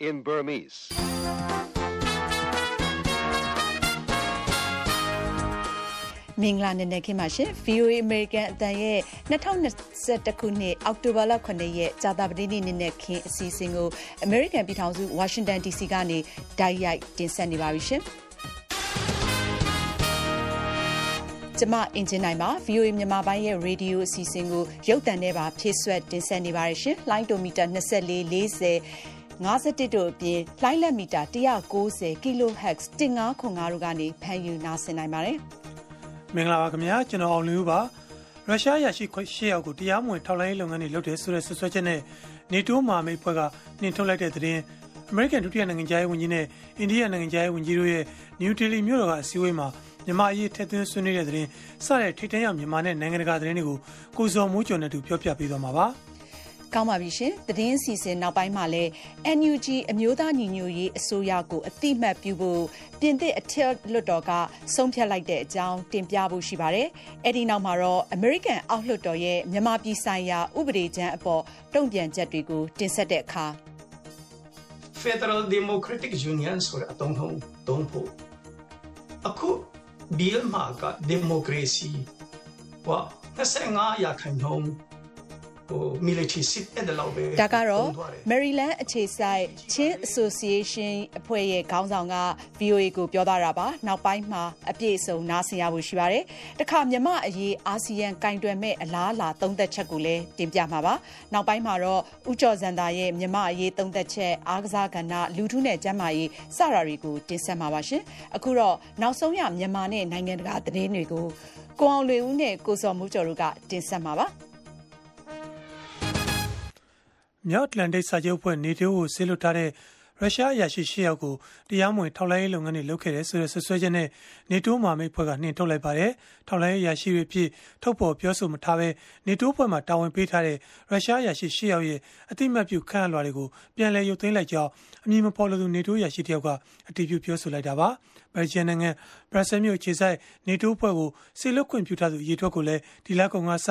in Burmese. မင်္ဂလာနေ့နဲ့ခင်ပါရှင် VOA American အတန်ရဲ့2021ခုနှစ်အောက်တိုဘာလ9ရက်ကြာသပတေးနေ့နေ့နဲ့ခင်အစီအစဉ်ကို American ပြည်ထောင်စု Washington DC ကနေတိုက်ရိုက်တင်ဆက်နေပါပြီရှင်ကျမအင်ဂျင်နိုင်ပါ VOA မြန်မာပိုင်းရဲ့ radio အစီအစဉ်ကိုရုပ်သံနဲ့ပါဖြည့်ဆွတ်တင်ဆက်နေပါတယ်ရှင်။ line meter 24 40 51တို့အပြင်လှိုင်းလက်မီတာ190 kHz 1505တို့ကနေဖမ်းယူနားဆင်နိုင်ပါတယ်။မင်္ဂလာပါခင်ဗျာကျွန်တော်အောင်လင်းဦးပါ။ရုရှားရရှိခွင့်ရှေ့ရောက်ကိုတရားမဝင်ထောက်လှမ်းရေးလုပ်ငန်းတွေလုပ်တယ်ဆိုတဲ့ဆွဆွဲချက်နဲ့နေတိုးမာမိတ်ဖွဲ့ကနှင်ထုတ်လိုက်တဲ့သတင်းအမေရိကန်ဒုတိယနိုင်ငံသားရေးဝန်ကြီးနဲ့အိန္ဒိယနိုင်ငံသားရေးဝန်ကြီးတို့ရဲ့နယူးဒေလီမြို့တော်ကအစည်းအဝေးမှာမြန်မာအရေးထက်သွင်းဆွေးနွေးတဲ့သတင်းစတဲ့ထိတ်တန့်ရောက်မြန်မာနဲ့နိုင်ငံတကာသတင်းတွေကိုကိုစော်မိုးကျော်နဲ့တူပြောပြပေးသွားမှာပါ။ ကောင်းပါပြီရှင်။သတင်းစီစဉ်နောက်ပိုင်းမှာလည်း NUG အမျိုးသားညီညွတ်ရေးအစိုးရကိုအတိမတ်ပြုဖို့ပြင်သစ်အထက်လွှတ်တော်ကဆုံးဖြတ်လိုက်တဲ့အကြောင်းတင်ပြဖို့ရှိပါတယ်။အဲ့ဒီနောက်မှာတော့ American အောက်လွှတ်တော်ရဲ့မြန်မာပြည်ဆိုင်ရာဥပဒေကြမ်းအပေါ်တုံ့ပြန်ချက်တွေကိုတင်ဆက်တဲ့အခါ Federal Democratic Union ဆိုတဲ့အသုံးထုံးသုံးဖို့အခု bill မှာက democracy ဟော25ရာခိုင်နှုန်း ဟို military seat တဲ့လောက်ပဲဒါကတော့ Maryland အခြေစိုက် Chin Association အဖွဲ့ရဲ့ခေါင်းဆောင်က VOA ကိုပြောသွားတာပါနောက်ပိုင်းမှာအပြည့်အစုံနားဆင်ရဖို့ရှိပါတယ်တခါမြမအရေးအာဆီယံကင်တွယ်မဲ့အလားအလာသုံးသက်ချက်ကိုလည်းတင်ပြမှာပါနောက်ပိုင်းမှာတော့ဥကျော်ဇန္တာရဲ့မြမအရေးသုံးသက်ချက်အားကစားကဏ္ဍလူထုနဲ့ကျန်းမာရေးစတာတွေကိုတင်ဆက်မှာပါရှင်အခုတော့နောက်ဆုံးရမြန်မာနဲ့နိုင်ငံတကာသတင်းတွေကိုကိုအောင်လွေဦးနဲ့ကိုစော်မှုကျော်တို့ကတင်ဆက်မှာပါ မြောက်အတ္တလန်တိတ်စာချုပ်အဖွဲ့နေတိုးကိုဆေးလွတ်ထားတဲ့ ရုရှားအရာရှိ ၈ ယောက်ကို တရားမဝင် ထောက်လှမ်းရေး လုပ်ငန်းတွေ လုပ်ခဲ့တယ်ဆိုတဲ့ဆွဆွဲချက်နဲ့နေတိုးမာမိတ်ဖွဲ့က နှင်ထုတ်လိုက်ပါတယ်။ထောက်လှမ်းရေး အရာရှိတွေဖြစ် ထုတ်ဖော်ပြောဆိုမထားဘဲနေတိုးဖွဲ့မှာ တာဝန်ပေးထားတဲ့ ရုရှားအရာရှိ ၈ ယောက်ရဲ့အတိမတ်ပြု ခန့်အပ်လွှာတွေကို ပြန်လည်ရုပ်သိမ်းလိုက်ကြောင်း အမည်မဖော်လိုသူနေတိုးအရာရှိတယောက်က အတည်ပြု ပြောဆိုလိုက်တာပါ။ ဘယ်ဂျီနိုင်ငံဘရပ်ဆဲမြို့ခြေဆိုင်နေတိုးအဖွဲ့ကိုဆေလွတ်ခွင့်ပြုထားသူအရေးထွက်ကိုလည်းဒီလကုံကစ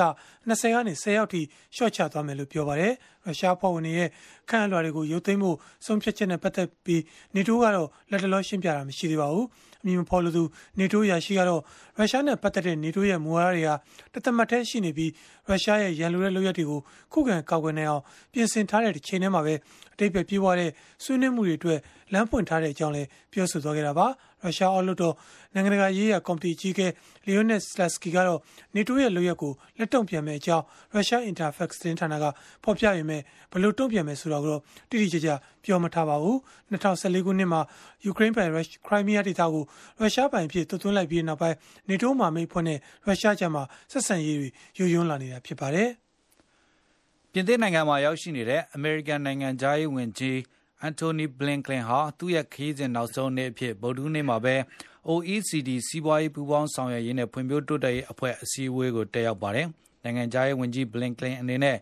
20ကနေ10ရောက်ထိရှော့ချသွားမယ်လို့ပြောပါတယ်ရုရှားဖွဲ့ဝင်တွေရဲ့ခန့်အပ်လွှာတွေကိုရုပ်သိမ်းဖို့ဆုံးဖြတ်ချက်နဲ့ပတ်သက်ပြီးနေတိုးကတော့လက်တလောရှင်းပြတာမရှိသေးပါဘူးအမည်မဖော်လို့သူနေတိုးရရှိကတော့ရုရှားနဲ့ပတ်သက်တဲ့နေတိုးရဲ့မူဝါဒတွေကတသက်မှတ်တမ်းရှိနေပြီးရုရှားရဲ့ရန်လိုတဲ့လုပ်ရက်တွေကိုခုခံကာကွယ်နိုင်အောင်ပြင်ဆင်ထားတဲ့တစ်ချိန်တည်းမှာပဲအတိတ်ပဲပြေးပွားတဲ့ဆွေးနွေးမှုတွေအတွက်လမ်းဖွင့်ထားတဲ့အကြောင်းလည်းပြောဆိုသွားခဲ့တာပါရုရှားအောက်လွှတ်တော်နိုင်ငံတကာရေးရာကော်မတီကြီးကလီယိုနက်စလက်စကီကတော့နေတိုးရဲ့လုပ်ရက်ကိုလက်တုံ့ပြန်မဲ့အကြောင်းရုရှားအင်တာဖက်စ်တင်ဌာနကဖော်ပြရမယ်ဘယ်လိုတုံ့ပြန်မယ်ဆိုတော့တော့တိတိကျကျပြောမထားပါဘူး2014ခုနှစ်မှာယူကရိန်းပိုင်ခရိုင်းမီးယားဒေသကိုရုရှားပိုင်ဖြစ်သွတ်သွင်းလိုက်ပြီးနောက်ပိုင်းနေတိုးမှာမိတ်ဖွဲ့နဲ့ရုရှားကြားမှာဆက်ဆံရေးတွေယိုယွန်းလာနေတာဖြစ်ပါတယ်ပြင်သစ်နိုင်ငံမှာရောက်ရှိနေတဲ့အမေရိကန်နိုင်ငံသားရေးဝန်ကြီး အန်တိုနီဘလင်ကလင်ဟာ သူ့ရဲ့ခရီးစဉ်နောက်ဆုံးနေ့အဖြစ် ဗုဒ္ဓဟူးနေ့မှာပဲ OECD စီးပွားရေးပူးပေါင်းဆောင်ရွက်ရေးနဲ့ဖွံ့ဖြိုးတိုးတက်ရေးအဖွဲ့ အစည်းအဝေးကို တက်ရောက်ပါတယ်။နိုင်ငံခြားရေးဝန်ကြီး ဘလင်ကလင်အနေနဲ့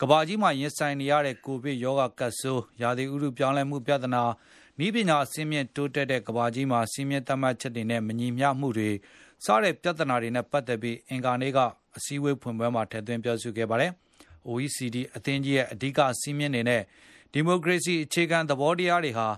ကမ္ဘာကြီးမှာရင်ဆိုင်နေရတဲ့ ကိုဗစ်ရောဂါကပ်ဆိုး၊ရာသီဥတုပြောင်းလဲမှုပြဿနာ၊ဤပညာအစင်းမြင့်တိုးတက်တဲ့ ကမ္ဘာကြီးမှာစီးမြင့်သတ်မှတ်ချက်တွေနဲ့ မညီမျှမှုတွေ စတဲ့ပြဿနာတွေနဲ့ ပတ်သက်ပြီး အင်္ဂါနေ့က အစည်းအဝေးဖွင့်ပွဲမှာ ထည့်သွင်းပြောဆိုခဲ့ပါတယ်။ OECD အသင်းကြီးရဲ့ အဓိကစီးမြင့်နေတဲ့ ဒီမိုကရေစီအခြေခံသဘောတရားတွေဟာ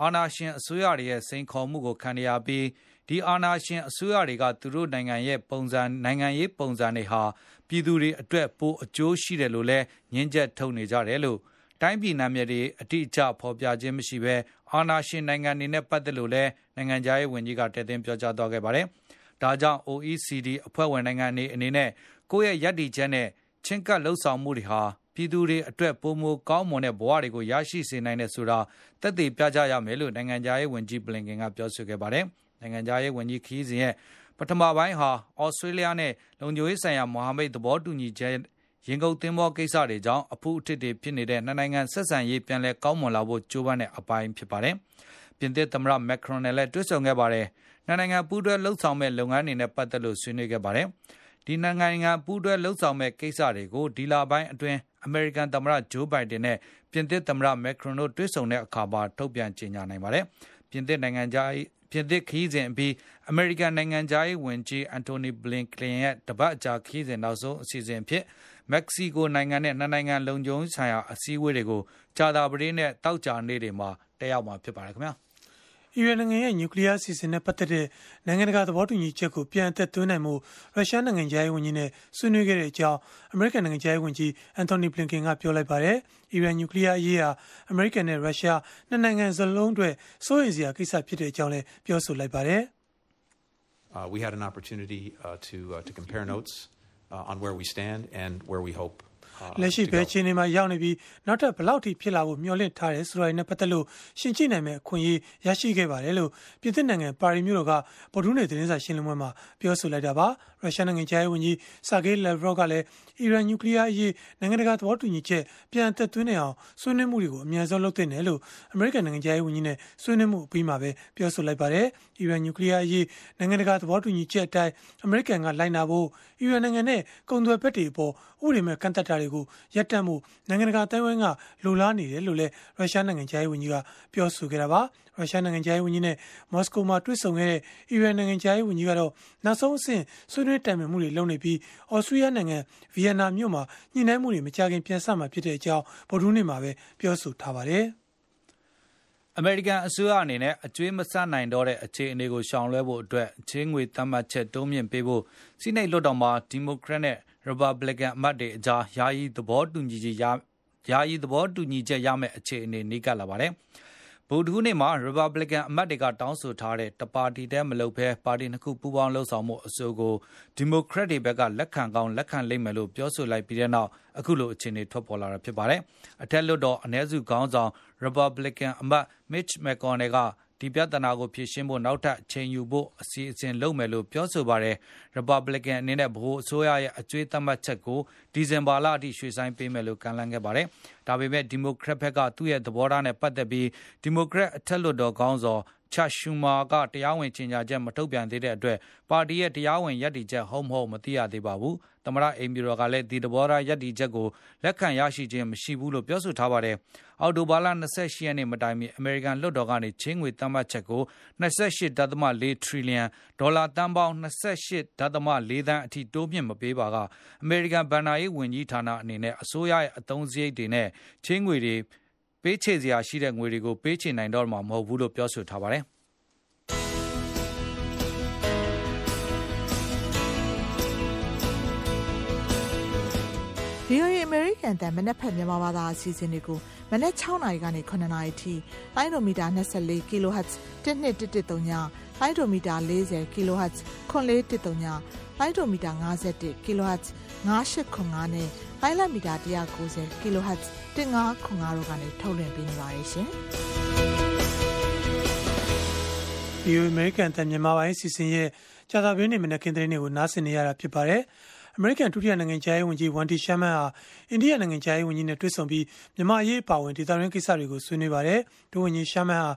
အာဏာရှင်အစိုးရတွေရဲ့စိန်ခေါ်မှုကိုခံနေရပြီးဒီအာဏာရှင်အစိုးရတွေကသူတို့နိုင်ငံရဲ့ပုံစံနိုင်ငံရေးပုံစံတွေဟာပြည်သူတွေအတွက်ပိုအကျိုးရှိတယ်လို့လည်းညှင်းချက်ထုတ်နေကြတယ်လို့တိုင်းပြည်နာမည်တွေအတိအကျဖော်ပြခြင်းမရှိဘဲအာဏာရှင်နိုင်ငံတွေနဲ့ပတ်သက်လို့လည်းနိုင်ငံခြားရေးဝန်ကြီးကတည်င်းပြောကြားသွားခဲ့ပါတယ်။ဒါကြောင့် OECD အဖွဲ့ဝင်နိုင်ငံတွေအနေနဲ့ကိုယ့်ရဲ့ရည်တည်ချက်နဲ့ချင်းကပ်လှုပ်ဆောင်မှုတွေဟာ ပြည်သူတွေအတွက်ပိုမိုကောင်းမွန်တဲ့ဘဝတွေကိုရရှိစေနိုင်တယ်ဆိုတာသက်သေပြကြရမယ်လို့နိုင်ငံခြားရေးဝန်ကြီးဘလင်ကင်ကပြောဆိုခဲ့ပါတယ်။နိုင်ငံခြားရေးဝန်ကြီးခီးစဉ်ရဲ့ပထမပိုင်းဟာဩစတြေးလျနဲ့လုံခြုံရေးဆိုင်ရာမဟာမိတ်သဘောတူညီချက်ရင်ကုန်သင်းဘောကိစ္စတွေကြောင့်အဖူးအထစ်တွေဖြစ်နေတဲ့နှစ်နိုင်ငံဆက်ဆံရေးပြန်လည်ကောင်းမွန်လာဖို့ကြိုးပမ်းတဲ့အပိုင်းဖြစ်ပါတယ်။ပြင်သစ်သမ္မတမက်ခရွန်နဲ့လည်းတွေ့ဆုံခဲ့ပါတယ်။နှစ်နိုင်ငံပူးတွဲလှုပ်ဆောင်မဲ့လုပ်ငန်းတွေနဲ့ပတ်သက်လို့ဆွေးနွေးခဲ့ပါတယ်။ ဒီနိုင်ငံပူးတွဲလှုပ်ဆောင်မဲ့ကိစ္စတွေကိုဒီလပိုင်းအတွင်း အမေရိကန်သမ္မတဂျိုးဘိုင်ဒန်နဲ့ ပြင်သစ်သမ္မတမက်ခရွန်တို့တွေ့ဆုံတဲ့အခါမှာထုတ်ပြန်ကြေညာနိုင်ပါတယ်။ပြင်သစ်နိုင်ငံသားပြင်သစ်ခရီးစဉ်အပြီးအမေရိကန်နိုင်ငံသားရေးဝန်ကြီးအန်တိုနီဘလင်ကလင်ရဲ့တပတ်အကြာခရီးစဉ်နောက်ဆုံးအစီအစဉ်ဖြစ်မက္ကဆီကိုနိုင်ငံနဲ့နှစ်နိုင်ငံလုံခြုံရေးဆိုင်ရာအစည်းအဝေးတွေကိုကြာသပတေးနဲ့သောကြာနေ့တွေမှာတက်ရောက်မှာဖြစ်ပါတယ်ခင်ဗျာ။ အီရန်နိုင်ငံရဲ့နျူကလီးယားအစီအစဉ်နဲ့ပတ်သက်တဲ့နိုင်ငံတကာသဘောတူညီချက်ကိုပြန်အသက်သွင်းနိုင်မှုရုရှားနိုင်ငံခြားရေးဝန်ကြီးနဲ့ဆွေးနွေးခဲ့တဲ့အကြောင်းအမေရိကန်နိုင်ငံခြားရေးဝန်ကြီးအန်တိုနီဘလင်ကန်ကပြောလိုက်ပါတယ်။အီရန်နျူကလီးယားအရေးဟာအမေရိကန်နဲ့ရုရှားနှစ်နိုင်ငံစလုံးအတွက်စိုးရိမ်စရာကိစ္စဖြစ်တဲ့အကြောင်းလည်းပြောဆိုလိုက်ပါတယ်။ Uh, we had an opportunity uh, to uh, to compare notes uh, on where we stand and where we hope လက်ရှိဘယ်အခြေအနေမှာရောက်နေပြီးနောက်ထပ်ဘလောက်ထိဖြစ်လာဖို့မျှော်လင့်ထားတယ်ဆိုတာနဲ့ပတ်သက်လို့ရှင်းကြည့်နိုင်မယ့်အခွင့်အရေးရရှိခဲ့ပါတယ်လို့ပြည်သစ်နိုင်ငံပါရီမြို့တော်ကဗိုလ်ထူးနေသတင်းစာရှင်းလင်းပွဲမှာပြောဆိုလိုက်တာပါရုရှားနိုင်ငံခြားရေးဝန်ကြီးဆာဂေးလက်ဗရော့ကလည်းအီရန်နျူကလ িয়ার အရေးနိုင်ငံတကာသဘောတူညီချက်ပြန်အသက်သွင်းနေအောင်ဆွေးနွေးမှုတွေကိုအမြန်ဆုံးလုပ်သင့်တယ်လို့အမေရိကန်နိုင်ငံခြားရေးဝန်ကြီးနဲ့ဆွေးနွေးမှုအပြီးမှာပဲပြောဆိုလိုက်ပါတယ်အီရန်နျူကလ িয়ার အရေးနိုင်ငံတကာသဘောတူညီချက်အတိုင်းအမေရိကန်ကလိုက်နာဖို့အီရန်နိုင်ငံနဲ့ကုန်သွယ်ဘက်တွေအပေါ်ဥပဒေမဲ့ကန့်သက်တာတွေ ကိုရပ်တန့်မှုနိုင်ငံတကာအတိုင်းအဝိုင်းကလိုလားနေတယ်လို့လည်းရုရှားနိုင်ငံခြားရေးဝန်ကြီးကပြောဆိုခဲ့တာပါရုရှားနိုင်ငံခြားရေးဝန်ကြီးနဲ့မော်စကိုမှာတွေ့ဆုံခဲ့တဲ့အီရန်နိုင်ငံခြားရေးဝန်ကြီးကတော့နောက်ဆုံးအဆင့်ဆွေးနွေးတိုင်ပင်မှုတွေလုပ်နေပြီးဩစတြေးလျနိုင်ငံဗီယက်နာမြို့မှာညှိနှိုင်းမှုတွေမကြခင်ပြန်ဆမှာဖြစ်တဲ့အကြောင်းဗုဒ္ဓနေ့မှာပဲပြောဆိုထားပါတယ်အမေရိကန်အစိုးရအနေနဲ့အကျွေးမဆနိုင်တော့တဲ့အခြေအနေကိုရှောင်လွှဲဖို့အတွက်ချင်းငွေသတ်မှတ်ချက်တိုးမြင့်ပေးဖို့စီးနိတ်လွှတ်တော်မှာဒီမိုကရက်နဲ့ ရီပတ်ဘလစ်ကန်အမတ်တွေအကြားယာယီသဘောတူညီချက်ရယာယီသဘောတူညီချက်ရမယ့်အခြေအနေနီးကပ်လာပါတယ်။ဗုဒ္ဓဟူးနေ့မှာရီပတ်ဘလစ်ကန်အမတ်တွေကတောင်းဆိုထားတဲ့တပါတီတည်းမလုပ်ဘဲပါတီနှစ်ခုပူးပေါင်းလှုပ်ဆောင်မှုအဆိုကိုဒီမိုကရက်တွေဘက်ကလက်ခံကောင်းလက်ခံလိမ့်မယ်လို့ပြောဆိုလိုက်ပြီးတဲ့နောက်အခုလိုအခြေအနေထွက်ပေါ်လာတာဖြစ်ပါတယ်။အထက်လွှတ်တော်အ ਨੇ စုခေါင်းဆောင်ရီပတ်ဘလစ်ကန်အမတ် Mitch McConnell က ဒီပြဿနာကိုဖြေရှင်းဖို့နောက်ထပ်ချိန်ယူဖို့အစီအစဉ်လုပ်မယ်လို့ပြောဆိုပါတယ်။ Republican အနေနဲ့ဗဟိုအစိုးရရဲ့အကျွေးသတ်မှတ်ချက်ကိုဒီဇင်ဘာလအထိရွှေ့ဆိုင်းပေးမယ်လို့ကမ်းလှမ်းခဲ့ပါတယ်။ဒါပေမဲ့ Democrat ဘက်ကသူ့ရဲ့သဘောထားနဲ့ပတ်သက်ပြီး Democrat အထက်လွှတ်တော်ခေါင်းဆောင် Chuck Schumer ကတရားဝင်ကြေညာချက်မထုတ်ပြန်သေးတဲ့အတွက်ပါတီရဲ့တရားဝင်ရည်တည်ချက်ဟုတ်မဟုတ်မသိရသေးပါဘူး။သမ္မတအိမ်ဖြူတော်ကလည်းဒီသဘောထားရည်တည်ချက်ကိုလက်ခံရရှိခြင်းမရှိဘူးလို့ပြောဆိုထားပါတယ်။အောက်တိုဘာလ28ရက်နေ့မတိုင်မီအမေရိကန်လွှတ်တော်ကနေချင်းငွေသတ်မှတ်ချက်ကို28.4ထရီလီယံဒေါ်လာတန်ပေါင်း28.4သန်းအထိတိုးမြင့်မပေးပါကအမေရိကန်ဗန်နာရေးဝန်ကြီးဌာနအနေနဲ့အစိုးရရဲ့အသုံးစရိတ်တွေနဲ့ချင်းငွေတွေပေးချေစရာရှိတဲ့ငွေတွေကိုပေးချေနိုင်တော့မှာမဟုတ်ဘူးလို့ပြောဆိုထားပါတယ်။ VOA အမေရိကန်တန်မနက်ဖက်မြန်မာဘာသာအစီအစဉ်တွေကိုမနက်6နာရီကနေ9နာရီထိလိုင်းဒိုမီတာ24 kHz 1213ညလိုင်းဒိုမီတာ40 kHz 9413ညလိုင်းဒိုမီတာ51 kHz 9895နဲ့လိုင်းလမီတာ190 kHz 1505တို့ကနေထုတ်လွှင့်ပေးနေပါတယ်ရှင်။ VOA အမေရိကန်တန်မြန်မာပိုင်းစီစဉ်ရဲ့ကြာသပတေးနေ့မနက်ခင်းသတင်းတွေကိုနားဆင်နေရတာဖြစ်ပါတယ်။ အမေရိကန်ဒုတိယနိုင်ငံခြားရေးဝန်ကြီးဝန်တီရှာမန်ဟာအိန္ဒိယနိုင်ငံခြားရေးဝန်ကြီးနဲ့တွေ့ဆုံပြီးမြန်မာအရေးအပါအဝင်ဒေသတွင်းကိစ္စတွေကိုဆွေးနွေးပါတယ်။ဒုဝန်ကြီးရှာမန်ဟာ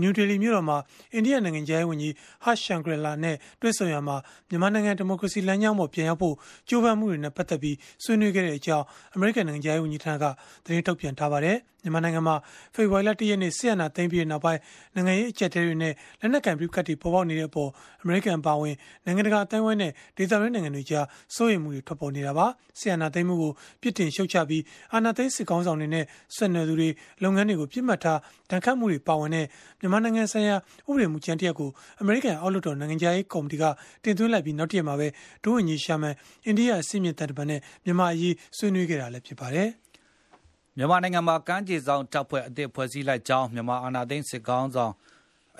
နယူးဒေလီမြို့တော်မှာအိန္ဒိယနိုင်ငံခြားရေးဝန်ကြီးဟာရှန်ဂရလာနဲ့တွေ့ဆုံရမှာမြန်မာနိုင်ငံဒီမိုကရေစီလမ်းကြောင်းပေါ်ပြန်ရောက်ဖို့ကြိုးပမ်းမှုတွေနဲ့ပတ်သက်ပြီးဆွေးနွေးခဲ့တဲ့အကြောင်းအမေရိကန်နိုင်ငံခြားရေးဝန်ကြီးဌာနကသတင်းထုတ်ပြန်ထားပါတယ်။မြန်မာနိုင်ငံမှာဖေဖော်ဝါရီလ၁ရက်နေ့ဆီယနာသိမ်းပြီးနောက်ပိုင်းနိုင်ငံရေးအကြက်တဲတွေနဲ့လက်နက်ကင်ပြကတ်တွေပေါ်ပေါက်နေတဲ့အပေါ်အမေရိကန်ပါဝင်နိုင်ငံတကာအတိုင်းဝိုင်းနဲ့ဒေသတွင်းနိုင်ငံတွေကြားစိုးရိမ်မှုတွေထွက်ပေါ်နေတာပါဆီယနာသိမ်းမှုကိုပြစ်တင်ရှုတ်ချပြီးအာဏာသိမ်းစစ်ကောင်းဆောင်တွေနဲ့ဆက်နွယ်သူတွေလုပ်ငန်းတွေကိုပြစ်မှတ်ထားတန်ခတ်မှုတွေပါဝင်တဲ့မြန်မာနိုင်ငံဆိုင်ရာဥပဒေမူကြမ်းတရက်ကိုအမေရိကန်အောက်လွှတ်တော်နိုင်ငံခြားရေးကော်မတီကတင်သွင်းလိုက်ပြီးနောက်တရက်မှာပဲဒုဝန်ကြီးရှာမန်အိန္ဒိယအစည်းအမြင့်တပ်တပန်နဲ့မြန်မာအရေးဆွေးနွေးခဲ့တာလည်းဖြစ်ပါတယ်။မြန်မာနိုင်ငံမှာကမ်းခြေစောင့်တပ်ဖွဲ့အသစ်ဖွဲ့စည်းလိုက်ကြောင်းမြန်မာအာဏာသိမ်းစစ်ကောင်းဆောင်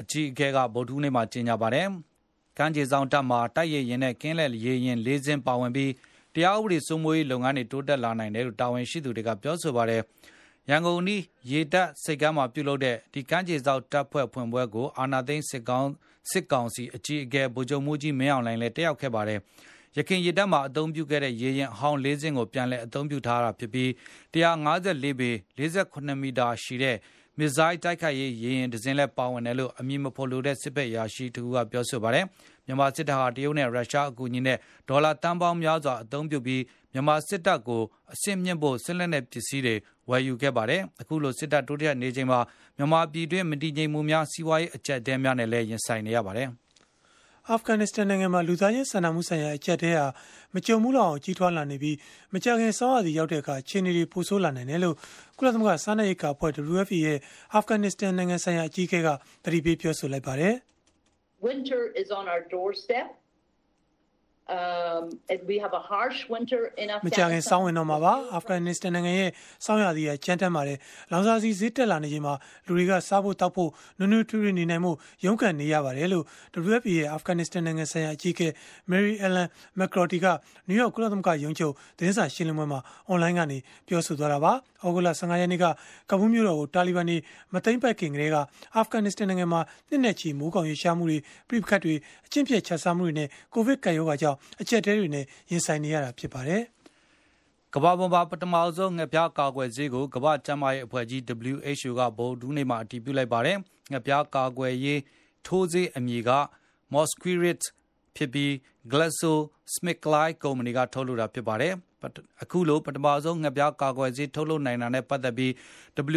အကြီးအကဲကဗုဒ္ဓဟူးနေ့မှာကြေညာပါတယ်။ ကမ်းခြေစောင့်တပ်မှာ တိုက်ရရင်နဲ့ ကင်းလက်ရေရင်လေးစင်းပါဝင်ပြီး တရားဥပဒေစိုးမိုးရေးလုပ်ငန်းတွေ တိုးတက်လာနိုင်တယ်လို့ တာဝန်ရှိသူတွေက ပြောဆိုပါတယ်။ရန်ကုန်နီး ရေတပ်စိတ်ကမ်းမှာပြုလုပ်တဲ့ ဒီကမ်းခြေစောင့်တပ်ဖွဲ့ဖွင့်ပွဲကို အာဏာသိမ်းစစ်ကောင်းစစ်ကောင်စီအကြီးအကဲ ဗိုလ်ချုပ်မှုကြီးမင်းအောင်လှိုင်လည်း တက်ရောက်ခဲ့ပါတယ်။ယခင်ရေတပ်မှာအသုံးပြုခဲ့တဲ့ ရေရင်အဟောင်း ၄ စင်းကို ပြန်လည်အသုံးပြုထားတာဖြစ်ပြီး154ပေ48မီတာ ရှိတဲ့ မစ်ဇိုင်းတိုက်ခိုက်ရေးရေရင်တစ်စင်းလည်းပါဝင်တယ်လို့အမည်မဖော်လိုတဲ့စစ်ဘက်ရာရှိတူကပြောဆိုပါတယ်။မြန်မာစစ်တပ်ဟာတရုတ်နဲ့ရုရှားအကူအညီနဲ့ဒေါ်လာတန်ပေါင်းများစွာအသုံးပြုပြီးမြန်မာစစ်တပ်ကိုအဆင့်မြင့်ဖို့စစ်လက်နက်ပစ္စည်းတွေဝယ်ယူခဲ့ပါတယ်။အခုလိုစစ်တပ်တိုးတက်နေချိန်မှာမြန်မာပြည်တွင်းမတည်ငြိမ်မှုများစီးပွားရေးအကျပ်အတည်းများနဲ့လည်းရင်ဆိုင်နေရပါတယ်။ အာဖဂန်နစ္စတန်နိုင်ငံမှာလူသားချင်းစာနာမှုဆိုင်ရာအကြက်တဲဟာမကြုံမှုလောက်အောင်ကြီးထွားလာနေပြီးမကြခင်ဆောင်းရာသီရောက်တဲ့အခါခြေနေတွေပိုဆိုးလာနိုင်တယ်လို့ကုလသမဂ္ဂစားနပ်ရိက္ခာအဖွဲ့ WFP ရဲ့အာဖဂန်နစ္စတန်နိုင်ငံဆိုင်ရာအကြီးအကဲကသတိပေးပြောဆိုလိုက်ပါတယ်။ Winter is on our doorstep. Um, we have a harsh winter in မကြခင်စောင်းဝင်တော့မှာပါအာဖဂန်နစ္စတန်နိုင်ငံရဲ့စောင်းရသည်ကကြမ်းတက်ပါတယ်လောင်စာဆီဈေးတက်လာနေချိန်မှာလူတွေကစားဖို့တောက်ဖို့နွနွထွေးထွေးနေနိုင်မှုရုန်းကန်နေရပါတယ်လို့ WFP ရဲ့အာဖဂန်နစ္စတန်နိုင်ငံဆိုင်ရာအကြီးအကဲ Mary Ellen McCarthy ကနယူးယောက်ကုလသမဂ္ဂရုံးချုပ်သတင်းစာရှင်းလင်းပွဲမှာအွန်လိုင်းကနေပြောဆိုသွားတာပါ။ဩဂုတ်လ15ရက်နေ့ကကဘူးမြို့တော်ကိုတာလီဘန်တွေမသိမ်းပိုက်ခင်ကတည်းကအာဖဂန်နစ္စတန်နိုင်ငံမှာနှစ်နဲ့ချီမိုးကောင်ရေရှားမှုတွေပြိပခတ်တွေအကျင့်ပြတ်ချစားမှုတွေနဲ့ကိုဗစ်ကပ်ရောဂါကြောင့်အကျက်တဲတွေနဲ့ရင်ဆိုင်နေရတာဖြစ်ပါတယ်။ကမ္ဘာပေါ်မှာပထမဆုံးငှက်ပြားကာကွယ်ဆေးကိုကမ္ဘာ့ကျန်းမာရေးအဖွဲ့ကြီး WHO ကဗုဒ္ဓနေ့မှာအတည်ပြုလိုက်ပါတယ်။ငှက်ပြားကာကွယ်ရေးထိုးဆေးအမည်က Mosquirix ဖြစ်ပြီး GlaxoSmithKline ကုမ္ပဏီကထုတ်လုပ်တာဖြစ်ပါတယ်။အခုလိုပထမဆုံးငှက်ပြားကာကွယ်ဆေးထုတ်လုပ်နိုင်တာနဲ့ပတ်သက်ပြီး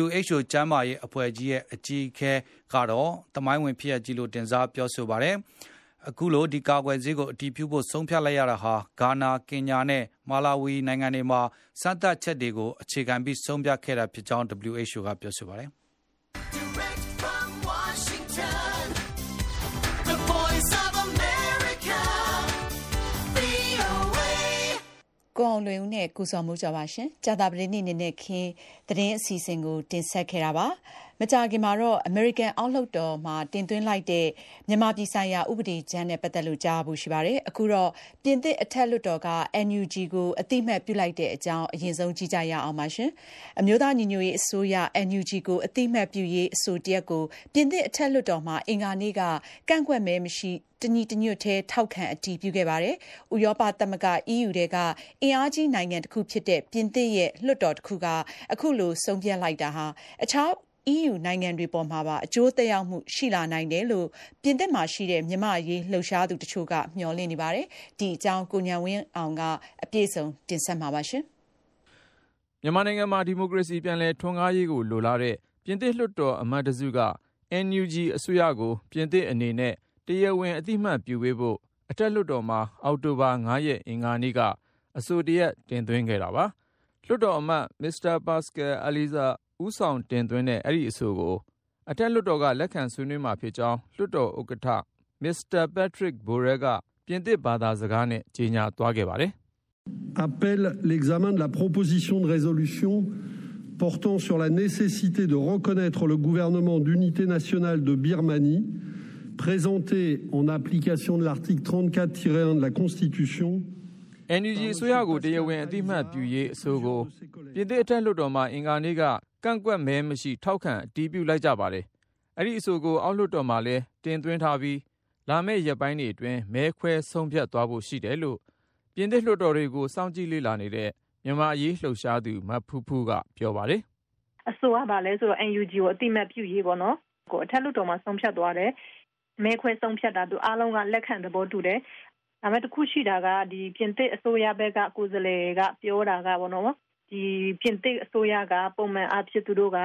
WHO ကျန်းမာရေးအဖွဲ့ကြီးရဲ့အကြီးအကဲကတော့သမိုင်းဝင်ဖြစ်ရကြီးလို့တင်စားပြောဆိုပါတယ်။ အခုလိုဒီကာကွယ်ဆေးကိုအတည်ပြုဖို့ဆုံးဖြတ်လိုက်ရတာဟာဂါနာ၊ကင်ညာနဲ့မာလာဝီနိုင်ငံတွေမှာစမ်းသပ်ချက်တွေကိုအခြေခံပြီးဆုံးဖြတ်ခဲ့တာဖြစ်ကြောင်း WHO ကပြောဆိုပါတယ်။ VOA ကိုအောင်လွင်ဦးနဲ့ကိုစော်မိုးကြပါရှင်။ကြာတာပတိနေ့နေ့နဲ့ခင်းသတင်းအစီအစဉ်ကိုတင်ဆက်ခဲ့တာပါ။ မကြာခင်မှာတော့ American အောက်လွှတ်တော်မှာ တင်သွင်းလိုက်တဲ့ မြန်မာပြည်ဆိုင်ရာ ဥပဒေကြမ်းနဲ့ ပတ်သက်လို့ ကြားဖို့ရှိပါတယ်။အခုတော့ ပြင်သစ်အထက်လွှတ်တော်က NUG ကိုအတိမတ်ပြုလိုက်တဲ့အကြောင်း အရင်ဆုံး ကြည့်ကြရအောင်ပါရှင်။အမျိုးသားညီညွတ်ရေးအစိုးရ NUG ကိုအတိမတ်ပြုရေး အဆိုတရက်ကို ပြင်သစ်အထက်လွှတ်တော်မှာ အင်္ဂါနေ့က ကန့်ကွက်မဲမရှိ တညီတညွတ်ထဲထောက်ခံ အတည်ပြုခဲ့ပါတယ်။ဥရောပသမဂ္ဂ EU ထဲက အင်အားကြီးနိုင်ငံတစ်ခုဖြစ်တဲ့ ပြင်သစ်ရဲ့ လွှတ်တော်တစ်ခုက အခုလို ဆုံးဖြတ်လိုက်တာဟာ အခြား EU နိုင်ငံတွေပေါ်မှာပါ အကျိုးသက်ရောက်မှု ရှိလာနိုင်တယ်လို့ ပြင်သစ်မှာရှိတဲ့ မြန်မာအရေးလှုပ်ရှားသူတချို့က မျှော်လင့်နေပါတယ်။ဒီအကြောင်း ကိုဉာဏ်ဝင်းအောင်က အပြည့်စုံ တင်ဆက်မှာပါရှင်။မြန်မာနိုင်ငံမှာ ဒီမိုကရေစီ ပြန်လည်ထွန်းကားရေးကို လိုလားတဲ့ ပြင်သစ်လွှတ်တော်အမတ်တစုက NUG အစိုးရကို ပြင်သစ်အနေနဲ့ တရားဝင် အသိမှတ်ပြုပေးဖို့ အထက်လွှတ်တော်မှာ အောက်တိုဘာ9ရက် အင်္ဂါနေ့က အဆိုတရက်တင်သွင်းခဲ့တာပါ။လွှတ်တော်အမတ်မစ္စတာပါစကယ်အလီဇာ ဦးဆောင်တင်သွင်းတဲ့အဲဒီအဆိုကိုအထက်လွှတ်တော်ကလက်ခံဆွေးနွေးမှာဖြစ်ကြောင်းလွှတ်တော်ဥက္ကဋ္ဌမစ္စတာပက်ထရစ်ဘိုရဲကပြင်သစ်ဘာသာစကားနဲ့ကြေညာသွားခဲ့ပါတယ်။ appelle l'examen de la proposition de résolution portant sur la nécessité de reconnaître le gouvernement d'unité nationale de Birmanie présenté en application de l'article 34-1 de la Constitution NUG အစိုးရကိုတရားဝင်အသိမှတ်ပြုရေးအဆိုကိုပြင်သစ်အထက်လွှတ်တော်မှာအင်္ဂါနေ့က ကန့်ကွက်မဲမရှိ ထောက်ခံအတည်ပြုလိုက်ကြပါတယ်။အဲ့ဒီအဆိုကို အောက်လွှတ်တော်မှာလည်း တင်သွင်းထားပြီး လာမယ့်ရက်ပိုင်းတွေအတွင်း မဲခွဲဆုံးဖြတ်သွားဖို့ ရှိတယ်လို့ ပြင်သစ်လွှတ်တော်တွေကို စောင့်ကြည့်လေ့လာနေတဲ့ မြန်မာအရေးလှုပ်ရှားသူ မဖူးဖူးက ပြောပါတယ်။အဆိုကပါလဲဆိုတော့ NUG ကိုအတိမတ်ပြုရေးပေါ့နော်။ကိုအထက်လွှတ်တော်မှာ ဆုံးဖြတ်သွားတယ်။မဲခွဲဆုံးဖြတ်တာသူအားလုံးက လက်ခံသဘောတူတယ်။ဒါပေမဲ့ တခုရှိတာကဒီပြင်သစ်အစိုးရဘက်က ကိုယ်စားလှယ်က ပြောတာကပေါ့နော် ဒီပြင်သစ်အစိုးရကပုံမှန်အားဖြင့်သူတို့က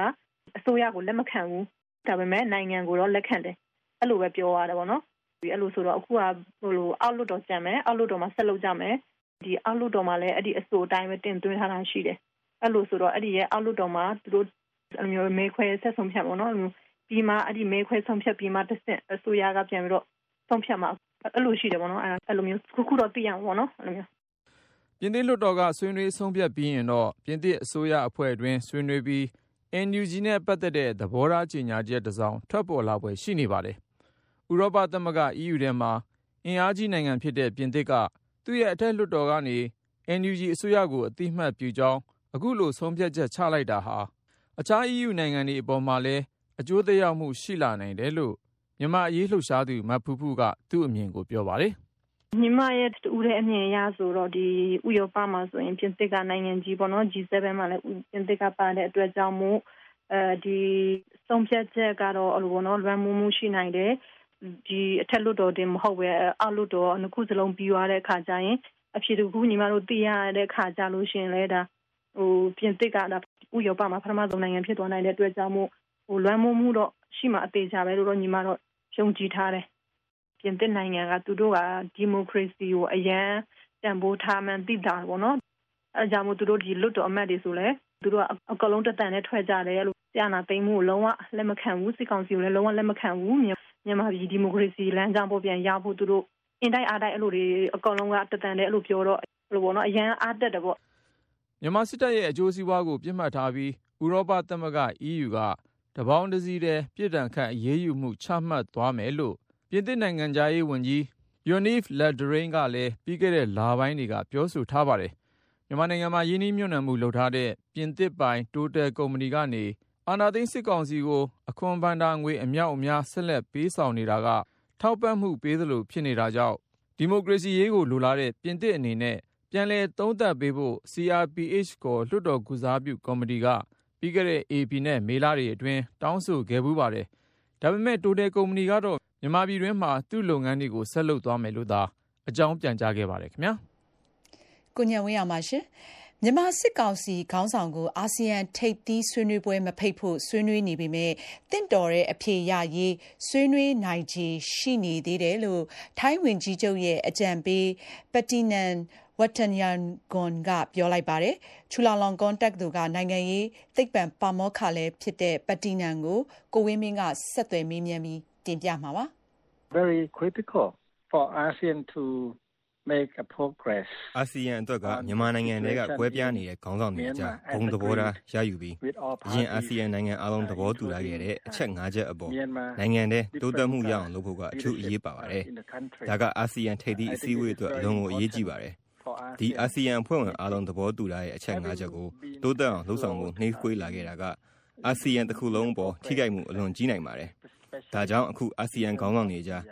အစိုးရကိုလက်မခံဘူးဒါပေမဲ့နိုင်ငံကိုတော့လက်ခံတယ်အဲ့လိုပဲပြောရတယ်ပေါ့နော်ဒီအဲ့လိုဆိုတော့အခုကဟိုလိုအောက်လွတ်တော်ကြံမယ်အောက်လွတ်တော်မှာဆက်လုပ်ကြမယ်ဒီအောက်လွတ်တော်မှာလည်းအဲ့ဒီအဆိုအတိုင်းပဲတင်သွင်းထားတာရှိတယ်အဲ့လိုဆိုတော့အဲ့ဒီရဲ့အောက်လွတ်တော်မှာသူတို့အမျိုးမေခွဲဆက်ဆုံးဖြတ်ပေါ့နော်ပြီးမှအဲ့ဒီမေခွဲဆုံးဖြတ်ပြီးမှတစ်ဆင့်အစိုးရကပြန်ပြီးတော့ဆုံးဖြတ်မှာအဲ့လိုရှိတယ်ပေါ့နော်အဲ့လိုမျိုးခုခုတော့သိရအောင်ပေါ့နော်အဲ့လိုမျိုး ပြင်သစ်လွှတ်တော်က ဆွေးနွေးဆုံးဖြတ်ပြီးရင်တော့ ပြင်သစ်အစိုးရအဖွဲ့တွင်ဆွေးနွေးပြီး NUG နဲ့ပတ်သက်တဲ့ သဘောထားကြေညာချက်တစ်စောင် ထွက်ပေါ်လာပွဲရှိနေပါတယ်။ဥရောပသမဂ္ဂ EU ထဲမှာ အင်အားကြီးနိုင်ငံဖြစ်တဲ့ ပြင်သစ်က သူ့ရဲ့အထက်လွှတ်တော်ကနေ NUG အစိုးရကိုအတိမတ်ပြုကြောင်း အခုလို ဆုံးဖြတ်ချက်ချလိုက်တာဟာ အခြား EU နိုင်ငံတွေအပေါ်မှာလည်း အကျိုးသက်ရောက်မှု ရှိလာနိုင်တယ်လို့ မြန်မာအရေးလှုပ်ရှားသူ မဖူးဖူးက သူ့အမြင်ကို ပြောပါတယ်။ ညီမရဲ့တူတဲ့အမြင်အရဆိုတော့ဒီဥရောပမှာဆိုရင်ပြင်သစ်ကနိုင်ငံကြီးပေါ့နော် G7 မှာလည်းပြင်သစ်ကပါတဲ့အတွက်ကြောင့်မို့အဲဒီဆုံးဖြတ်ချက်ကတော့အလိုပေါ့နော်လွမ်းမိုးမှုရှိနိုင်တယ်ဒီအထက်လွတ်တော်တင်မဟုတ်ပဲအောက်လွတ်တော်နှစ်ခုစလုံးပြီးသွားတဲ့အခါကျရင်အဖြစ်တကူညီမတို့သိရတဲ့အခါကျလို့ရှင်လဲဒါဟိုပြင်သစ်ကဒါဥရောပမှာပထမဆုံးနိုင်ငံဖြစ်သွားနိုင်တဲ့အတွက်ကြောင့်မို့ဟိုလွမ်းမိုးမှုတော့ရှိမှအသေးချာပဲလို့တော့ညီမတော့ယုံကြည်ထားတယ် ပြပြင်သစ်နိုင်ငံကသူတို့ကဒီမိုကရေစီကိုအရန်တန်ဖိုးထားမှန်းသိတာပေါ့နော်အဲကြောင့်မို့သူတို့ဒီလွတ်တော်အမတ်တွေဆိုလဲသူတို့ကအကလုံးတတန်နဲ့ထွက်ကြတယ်လို့ဆရာနာသိမ်းမှုကိုလုံးဝလက်မခံဘူးစစ်ကောင်စီကိုလည်းလုံးဝလက်မခံဘူးမြန်မာပြည်ဒီမိုကရေစီလမ်းကြောင်းပေါ်ပြန်ရောက်ဖို့သူတို့အင်တိုက်အားတိုက်အဲ့လိုတွေအကောင်လုံးကတတန်တဲ့အဲ့လိုပြောတော့ဘယ်လိုပေါ့နော်အရန်အားတက်တယ်ပေါ့မြန်မာစစ်တပ်ရဲ့အကျိုးစီးပွားကိုပြစ်မှတ်ထားပြီးဥရောပသမဂ္ဂ EU ကတပေါင်းတစည်းတဲ့ပြည်တံခတ်အရေးယူမှုချမှတ်သွားမယ်လို့ ပြင်သစ်နိုင်ငံသားရေးဝန်ကြီး Yoniv Le Drian ကလည်း ပြီးခဲ့တဲ့ လပိုင်းတွေက ပြောဆိုထားပါတယ် မြန်မာနိုင်ငံမှာယင်းနှိမ့်ညွန့်နှံမှု လုပ်ထားတဲ့ ပြင်သစ်ပိုင် Total ကုမ္ပဏီကနေ အာဏာသိမ်း စစ်ကောင်စီကို အခွန်ဘန္တာငွေ အမြောက်အများ ဆက်လက် ပေးဆောင်နေတာက ထောက်ပံ့မှုပေးသလို ဖြစ်နေတာကြောင့် ဒီမိုကရေစီရေးကို လိုလားတဲ့ ပြင်သစ်အနေနဲ့ ပြန်လည်သုံးသပ်ပေးဖို့ CRPH ကိုလွှတ်တော်ကုစားပြုကော်မတီက ပြီးခဲ့တဲ့ AP နဲ့ မေလတွေအတွင်း တောင်းဆိုခဲ့ပူးပါတယ်။ဒါပေမဲ့တိုတယ်ကုမ္ပဏီကတော့ မြန်မာပြည်တွင်းမှာ သူ့လုပ်ငန်းတွေကို ဆက်လုပ်သွားမယ်လို့သာ အကြောင်းပြန်ကြားခဲ့ပါတယ်ခင်ဗျာ။ကိုညံဝင်းအောင်ပါရှင်။မြန်မာစစ်ကောင်စီခေါင်းဆောင်ကို အာဆီယံထိပ်သီးဆွေးနွေးပွဲမဖိတ်ဖို့ ဆွေးနွေးနေပေမဲ့တင့်တော်တဲ့အဖြေရရေး ဆွေးနွေးနိုင်ခြေရှိနေသေးတယ်လို့ ထိုင်းဝင်ကြီးချုပ်ရဲ့အကြံပေးပတီနန်ဝတ္တန်ယန်ဂွန်ကပြောလိုက်ပါတယ်။ချူလာလောင်ကွန်တက်သူကနိုင်ငံရေးသိပ္ပံပါမောက္ခလည်းဖြစ်တဲ့ပတီနန်ကို ကိုဝင်းမင်းက ဆက်သွယ်မေးမြန်းပြီး တင်ပြမှာပါ။ Very critical for ASEAN to make a progress အာဆီယံအတွက်ကမြန်မာနိုင်ငံတွေကကွဲပြားနေတဲ့ခေါင်းဆောင်တွေအကြားဘုံသဘောထားရယူပြီးအရင်အာဆီယံနိုင်ငံအလုံးသဘောတူထားခဲ့တဲ့အချက်၅ချက်အပေါ်နိုင်ငံတွေတိုးတက်မှုရအောင်လုပ်ဖို့ကအထူးအရေးပါပါတယ်။ဒါကအာဆီယံထိပ်သီးအစည်းအဝေးအတွက်အလွန်ကိုအရေးကြီးပါတယ်။ဒီအာဆီယံအဖွဲ့ဝင်အားလုံးသဘောတူထားတဲ့အချက်၅ချက်ကိုတိုးတက်အောင်လှုပ်ဆောင်ဖို့နှိကွေးလာခဲ့တာကအာဆီယံတစ်ခုလုံးပေါ်ထိခိုက်မှုအလွန်ကြီးနိုင်ပါတယ်။ ဒါကြောင့်အခုအာဆီယံခေါင်းဆောင်တွေကြား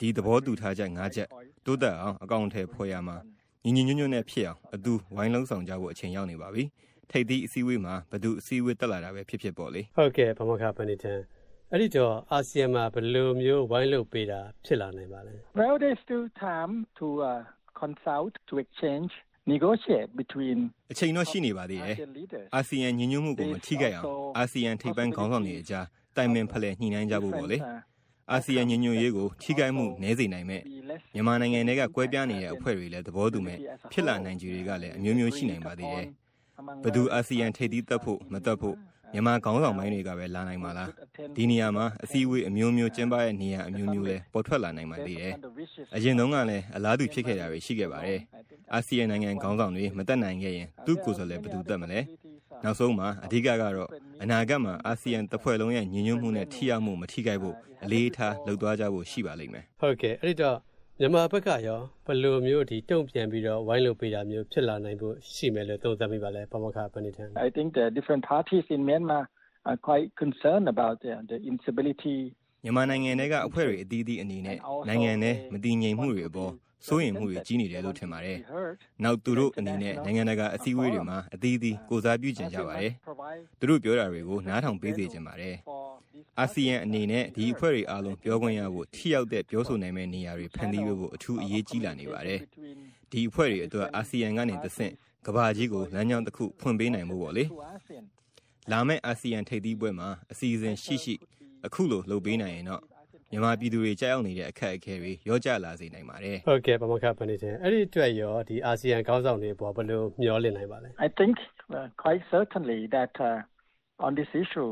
ဒီသဘောတူထားချက်၅ချက်တိုးတက်အောင်အကောင့်ထဲဖွဲ့ရမှာညီညီညွတ်ညွတ်နဲ့ဖြစ်အောင်အတူဝိုင်းလုံးဆောင်ကြဖို့အချိန်ရောက်နေပါပြီ။ထိပ်သီးအစည်းအဝေးမှာဘသူအစည်းအဝေးတက်လာတာပဲဖြစ်ဖြစ်ပေါ့လေ။ဟုတ်ကဲ့ဗမာခပဏိတန်အဲ့ဒီတော့အာဆီယံမှာဘယ်လိုမျိုးဝိုင်းလုပ်ပေးတာဖြစ်လာနိုင်ပါလဲ။ Well there's still time to uh, consult to exchange negotiate between အချိန်တော့ရှိနေပါသေးတယ်။အာဆီယံညီညွတ်မှုကိုမထိခိုက်အောင်အာဆီယံထိပ်ပန်းခေါင်းဆောင်တွေအကြား တိုင်ပင်ဖလှယ်ညှိနှိုင်းကြဖို့ပေါ့လေ။အာဆီယံညီညွတ်ရေးကိုထိခိုက်မှုနည်းစေနိုင်မဲ့မြန်မာနိုင်ငံတွေကကွဲပြားနေတဲ့အဖွဲ့တွေလည်းသဘောတူမဲ့ဖြစ်လာနိုင်ကြတွေကလည်းအမျိုးမျိုးရှိနိုင်ပါသေးတယ်။ဘယ်သူအာဆီယံထိပ်သီးတက်ဖို့မတက်ဖို့မြန်မာခေါင်းဆောင်ပိုင်းတွေကပဲလာနိုင်မှာလားဒီနေရာမှာအစည်းအဝေးအမျိုးမျိုးကျင်းပတဲ့နေရာအမျိုးမျိုးလဲပေါ်ထွက်လာနိုင်ပါသေးတယ်အရင်တုန်းကလည်းအလားတူဖြစ်ခဲ့တာတွေရှိခဲ့ပါတယ်အာဆီယံနိုင်ငံခေါင်းဆောင်တွေမတက်နိုင်ခဲ့ရင်သူ့ကိုယ်စားလှယ်ဘယ်သူတက်မလဲ နောက်ဆုံးမှာအဓိကကတော့အနာဂတ်မှာအာဆီယံတစ်ဖွဲ့လုံးရဲ့ညီညွတ်မှုနဲ့ထိရောက်မှုမထိခိုက်ဖို့အလေးထားလှုပ်သွားကြဖို့ရှိပါလိမ့်မယ်ဟုတ်ကဲ့အဲ့ဒီတော့မြန်မာဘက်ကရောဘယ်လိုမျိုးဒီတုံ့ပြန်ပြီးတော့ဝိုင်းလုပ်ပေးတာမျိုးဖြစ်လာနိုင်ဖို့ရှိမယ်လို့သုံးသပ်မိပါလဲပမခပဏိထန် I think the different parties in Myanmar are quite concerned about the, the instability မြန်မာနိုင်ငံတွေကအဖွဲ့တွေအသီးသီးအနေနဲ့နိုင်ငံနဲ့မတည်ငြိမ်မှုတွေအပေါ် စိုးရိမ်မှုတွေကြီးနေတယ်လို့ထင်ပါတယ်။နောက်သူတို့အနေနဲ့နိုင်ငံတကာအစည်းအဝေးတွေမှာအသီးသီးကိုစားပြုကျင်ကြပါတယ်။သူတို့ပြောတာတွေကိုနားထောင်ပေးစေချင်ပါတယ်။အာဆီယံအနေနဲ့ဒီအဖွဲ့တွေအားလုံးပြောခွင့်ရဖို့ထိရောက်တဲ့ပြောဆိုနိုင်မယ့်နေရာတွေဖန်တီးဖို့အထူးအရေးကြီးလာနေပါတယ်။ဒီအဖွဲ့တွေအတွက်အာဆီယံကနေတဆင့်ကဘာကြီးကိုလမ်းကြောင်းတစ်ခုဖွင့်ပေးနိုင်ဖို့ပေါ့လေ။လာမယ့်အာဆီယံထိပ်သီးပွဲမှာအစီအစဉ်ရှိရှိအခုလိုလုပ်ပေးနိုင်ရင်တော့ မြန်မာပြည်သူတွေကြောက်ရောက်နေတဲ့အခက်အခဲတွေရောကြလာစေနိုင်ပါတယ်ဟုတ်ကဲ့ပမခပနေတယ်အဲ့ဒီအတွက်ရောဒီအာဆီယံခေါင်းဆောင်တွေပေါ်ဘယ်လိုမျှော်လင့်နိုင်ပါလဲ I think uh, quite certainly that uh, on this issue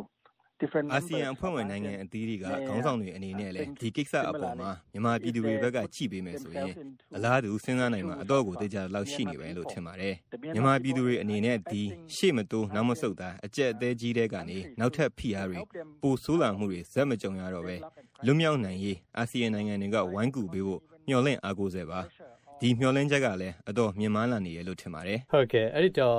အာဆီယံအဖွဲ့ဝင်နိုင်ငံအသီးတွေကခေါင်းဆောင်တွေအနေနဲ့လည်းဒီကိစ္စအပေါ်မှာမြန်မာပြည်သူတွေဘက်ကကြည့်ပေးမယ်ဆိုရင်အလားတူစဉ်းစားနိုင်မှာအတော့ကိုတေချာလောက်ရှိနေပဲလို့ထင်ပါတယ်မြန်မာပြည်သူတွေအနေနဲ့ဒီရှေ့မတိုးနောက်မဆုတ်တာအကြက်အသေးကြီးတဲ့ကနေနောက်ထပ်ဖိအားတွေပိုဆိုးလာမှုတွေဇက်မကြုံရတော့ပဲ လွတ်မြောက်နိုင်ရေးအာဆီယံနိုင်ငံတွေကဝိုင်းကူပေးဖို့မျှော်လင့်အားကိုးစေပါဒီမျှော်လင့်ချက်ကလည်းအတော့မြင်မာလာနေရလို့ထင်ပါတယ်ဟုတ်ကဲ့အဲ့ဒီတော့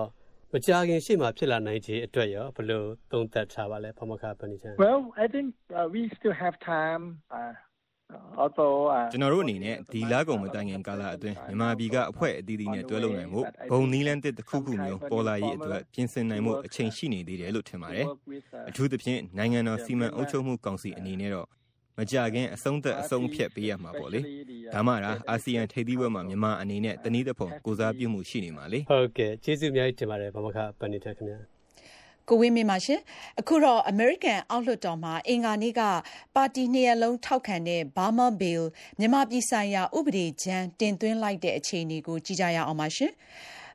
မကြာခင်ရှေ့မှာဖြစ်လာနိုင်ခြေအတွက်ရောဘယ်လိုသုံးသပ်ထားပါလဲဖမခပဏိချန် Well I think uh, we still have time uh, although ကျွန်တော်တို့အနေနဲ့ဒီလာကုန်မတိုင်ခင်ကာလအတွင်းမြန်မာပြည်ကအဖွဲ့အသီးသီးနဲ့တွဲလုပ်နိုင်မှုဘုံနီးလန်းတစ်တစ်ခုခုမျိုးပေါ်လာရေးအတွက်ပြင်ဆင်နိုင်မှုအချိန်ရှိနေသေးတယ်လို့ထင်ပါတယ်အထူးသဖြင့်နိုင်ငံတော်စီမံအုပ်ချုပ်မှုကောင်စီအနေနဲ့တော့ မကြခင်အဆုံးသက်အဆုံးဖြတ်ပေးရမှာပေါ့လေဒါမှဒါအာဆီယံထိပ်သီးပွဲမှာမြန်မာအနေနဲ့တနည်းတစ်ဖုံကိုစားပြုမှုရှိနေမှာလေဟုတ်ကဲ့ကျေးဇူးအများကြီးတင်ပါတယ်ဗမခပဏိထခင်ဗျာကိုဝင်းမင်းပါရှင်အခုတော့ American အောက်လွှတ်တော်မှာအင်္ဂါနေ့ကပါတီနှစ်ရပ်လုံးထောက်ခံတဲ့ Burma Bill မြန်မာပြည်ဆိုင်ရာဥပဒေကြမ်းတင်သွင်းလိုက်တဲ့အခြေအနေကိုကြည့်ကြရအောင်ပါရှင်